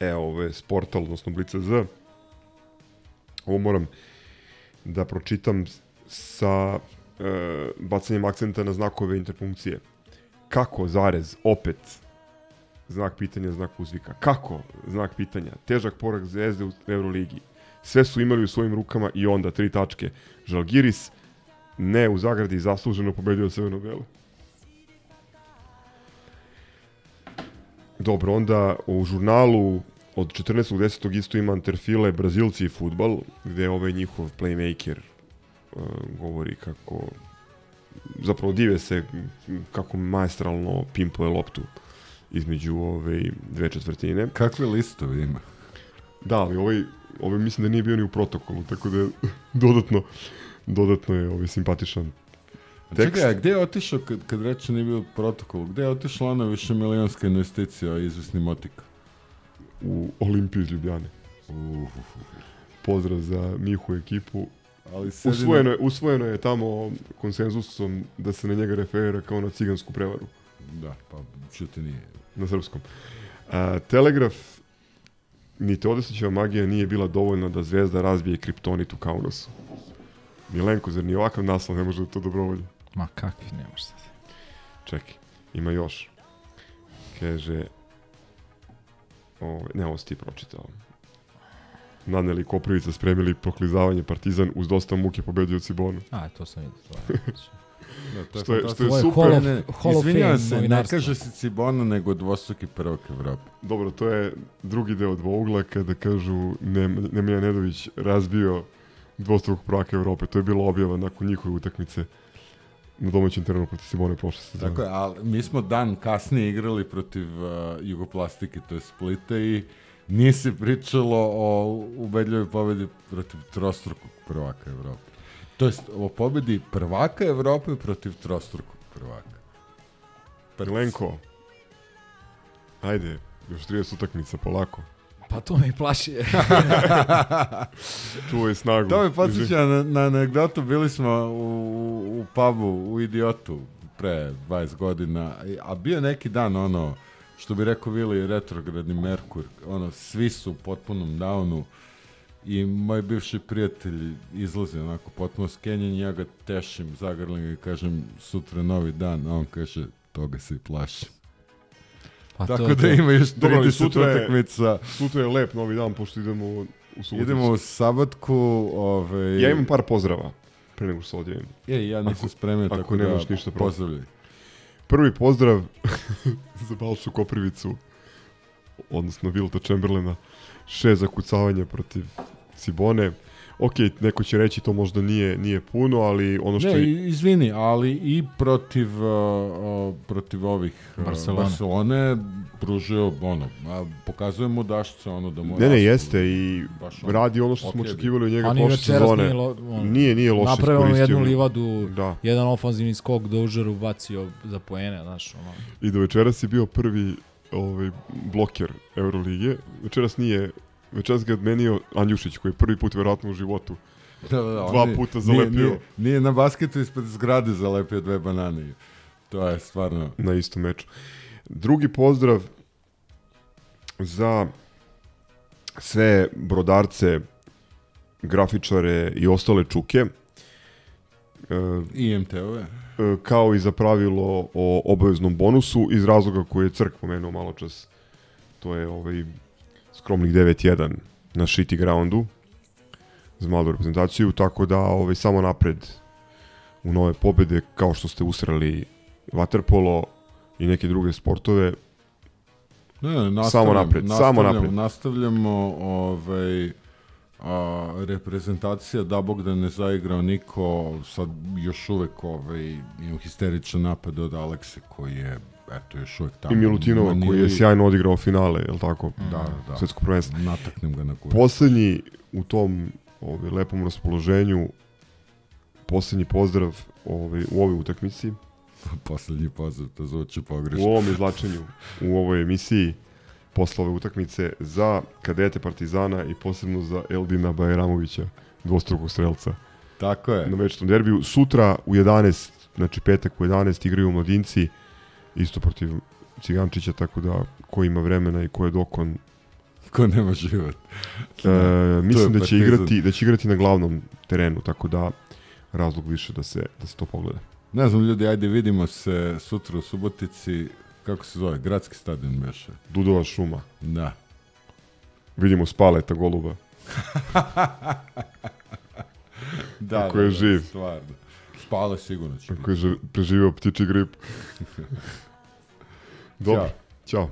Evo, ovo je Sportal, odnosno Blica Z. Ovo moram da pročitam sa e, bacanjem akcenta na znakove interpunkcije. Kako, zarez, opet, znak pitanja, znak uzvika. Kako, znak pitanja, težak porak zvezde u Euroligi. Sve su imali u svojim rukama i onda tri tačke. Žalgiris, ne u zagradi, zasluženo pobedio Crveno-Belo. Dobro, onda u žurnalu od 14.10. isto ima Anterfile, Brazilci i futbal, gde ovaj njihov playmaker uh, govori kako zapravo dive se kako maestralno pimpuje loptu između ove dve četvrtine. Kakve listove ima? Da, ali ovaj, ovaj mislim da nije bio ni u protokolu, tako da je dodatno, dodatno je ovaj simpatičan tekst. Čekaj, a gde je otišao, kad, kad reče nije bio protokol, gde je otišla ona više milijonska investicija izvesni Motika? U Olimpiju iz Ljubljane. Uh, Pozdrav za Mihu ekipu. Ali usvojeno, je, usvojeno je tamo konsenzusom da se na njega referira kao na cigansku prevaru. Da, pa čuti nije. Na srpskom. A, Telegraf ni Teodosićeva magija nije bila dovoljna da zvezda razbije kriptonit u Kaunasu. Milenko, zar ni ovakav naslov ne može da to dobrovolje? Ma kakvi, ne može sad. Čekaj, ima još. Kaže, o, ne, ovo si ti pročitao. Naneli Koprivica spremili proklizavanje Partizan uz dosta muke pobedio Cibonu. A, to sam vidio. To je. Da, to je, Što je- što je super. Hall of- Hall se, ne kaže se Cibona, nego dvostruki prvak Evrope. Dobro, to je drugi deo dvougla kada kažu Nem, Nemanja Nedović razbio dvostrukog prvaka Evrope. To je bila objava nakon njihove utakmice na domaćem terenu protiv Simone prošle sezone. Tako je, ali mi smo dan kasnije igrali protiv uh, Jugoplastike, to je Splita i nije se pričalo o ubedljivoj pobedi protiv trostrukog prvaka Evrope. To jest o pobedi prvaka Evrope protiv trostrukog prvaka. Lenko, ajde, još 30 utakmica, polako. Pa to me i plaši. Čuvaj snagu. To me podsjeća na, na anegdotu, bili smo u, u pubu, u Idiotu, pre 20 godina, a bio neki dan ono, što bi rekao Vili, retrogradni Merkur, ono, svi su u potpunom downu i moj bivši prijatelj izlazi onako potpuno skenjen, ja ga tešim, zagrlim i kažem sutra novi dan, a on kaže toga se i plašim. Pa Tako to- da to- ima još 30 Dobro, ali sutra je- utakmica. Sutra je lep novi dan, pošto idemo u suboticu. Idemo u sabatku, ovaj... Ja imam par pozdrava, pre nego što se odjavim. E, ja nisam spremio, ako tako nemaš da ništa pozdravljaj. Prvi pozdrav za Balšu Koprivicu, odnosno Vilta Chamberlaina. Šest zakucavanja protiv Cibone. Ok, neko će reći to možda nije, nije puno, ali ono što... Ne, je- izvini, ali i protiv, uh, uh, protiv ovih uh, Barcelone. Barcelone pružio, ono, a, pokazuje mu dašce, ono, da mu Ne, ne, jeste i baš ono, radi ono što smo okej. očekivali od njega A ni prošle večeras sezone. nije, lo, ono, Nije, nije loše Napravio iskoristio. jednu livadu, Da. jedan ofanzivni skok do užaru bacio za poene, znaš, ono. I do večeras je bio prvi ovaj, bloker Euroligije. Večeras nije, večeras ga je odmenio Andjušić, koji je prvi put verovatno u životu Da, da, da, dva on je- puta nije- zalepio Nije, nije na basketu ispred zgrade zalepio dve banane. To je stvarno... na istom meču. Drugi pozdrav za sve brodarce, grafičare i ostale čuke. E, I MTV-ove. e, kao i za pravilo o obaveznom bonusu iz razloga koji je Crk pomenuo malo čas. To je ovaj skromnih 9-1 na shitty groundu za malu reprezentaciju, tako da ovaj, samo napred u nove pobede, kao što ste usrali waterpolo i neke druge sportove, Ne, ne, Samo napred, samo napred. Nastavljamo ovaj, a, reprezentacija, da Bog da ne zaigrao niko, sad još uvek ovaj, imam histeričan napad od Alekse koji je eto još uvek tamo. i Milutinova koji je sjajno odigrao finale, je li tako? Da, da. Svetsko prvenstvo. Nataknem ga na kurac. Poslednji u tom ovaj, lepom raspoloženju, poslednji pozdrav ovaj, u ovoj utakmici, Poslednji pozdrav, to zvuči pogrešno. u ovom izlačenju, u ovoj emisiji posle ove utakmice za kadete Partizana i posebno za Eldina Bajramovića, dvostrukog strelca Tako je. na večnom derbiju. Sutra u 11, znači petak u 11 igraju mladinci, isto protiv Cigančića, tako da ko ima vremena i ko je dokon Ko nema život. E, je mislim da će igrati da će igrati na glavnom terenu, tako da razlog više da se da se to pogleda. Ne znam ljudi, ajde vidimo se sutra u Subotici, kako se zove, gradski stadion beše. Dudova šuma. Da. Vidimo spaleta goluba. da, Kako da, je da, živ. Stvarno. Spale sigurno će. Kako je ži- preživio ptiči grip. Dobro. Ćao.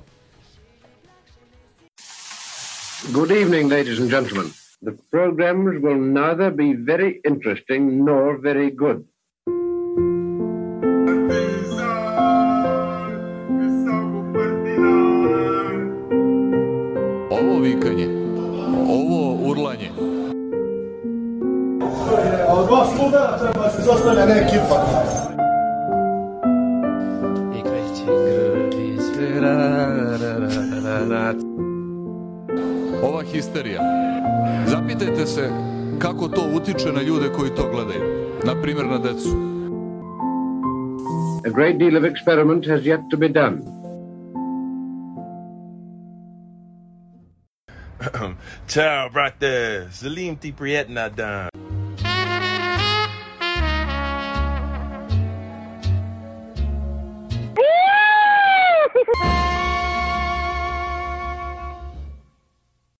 Good evening, ladies and gentlemen. The programs will neither be very interesting nor very good. Histerija. Zapitajte se kako to utiče na ljude koji to gledaju. Na primjer na decu. A great deal of experiment has yet to be done. Ciao, brother. Salim T. Prietna done.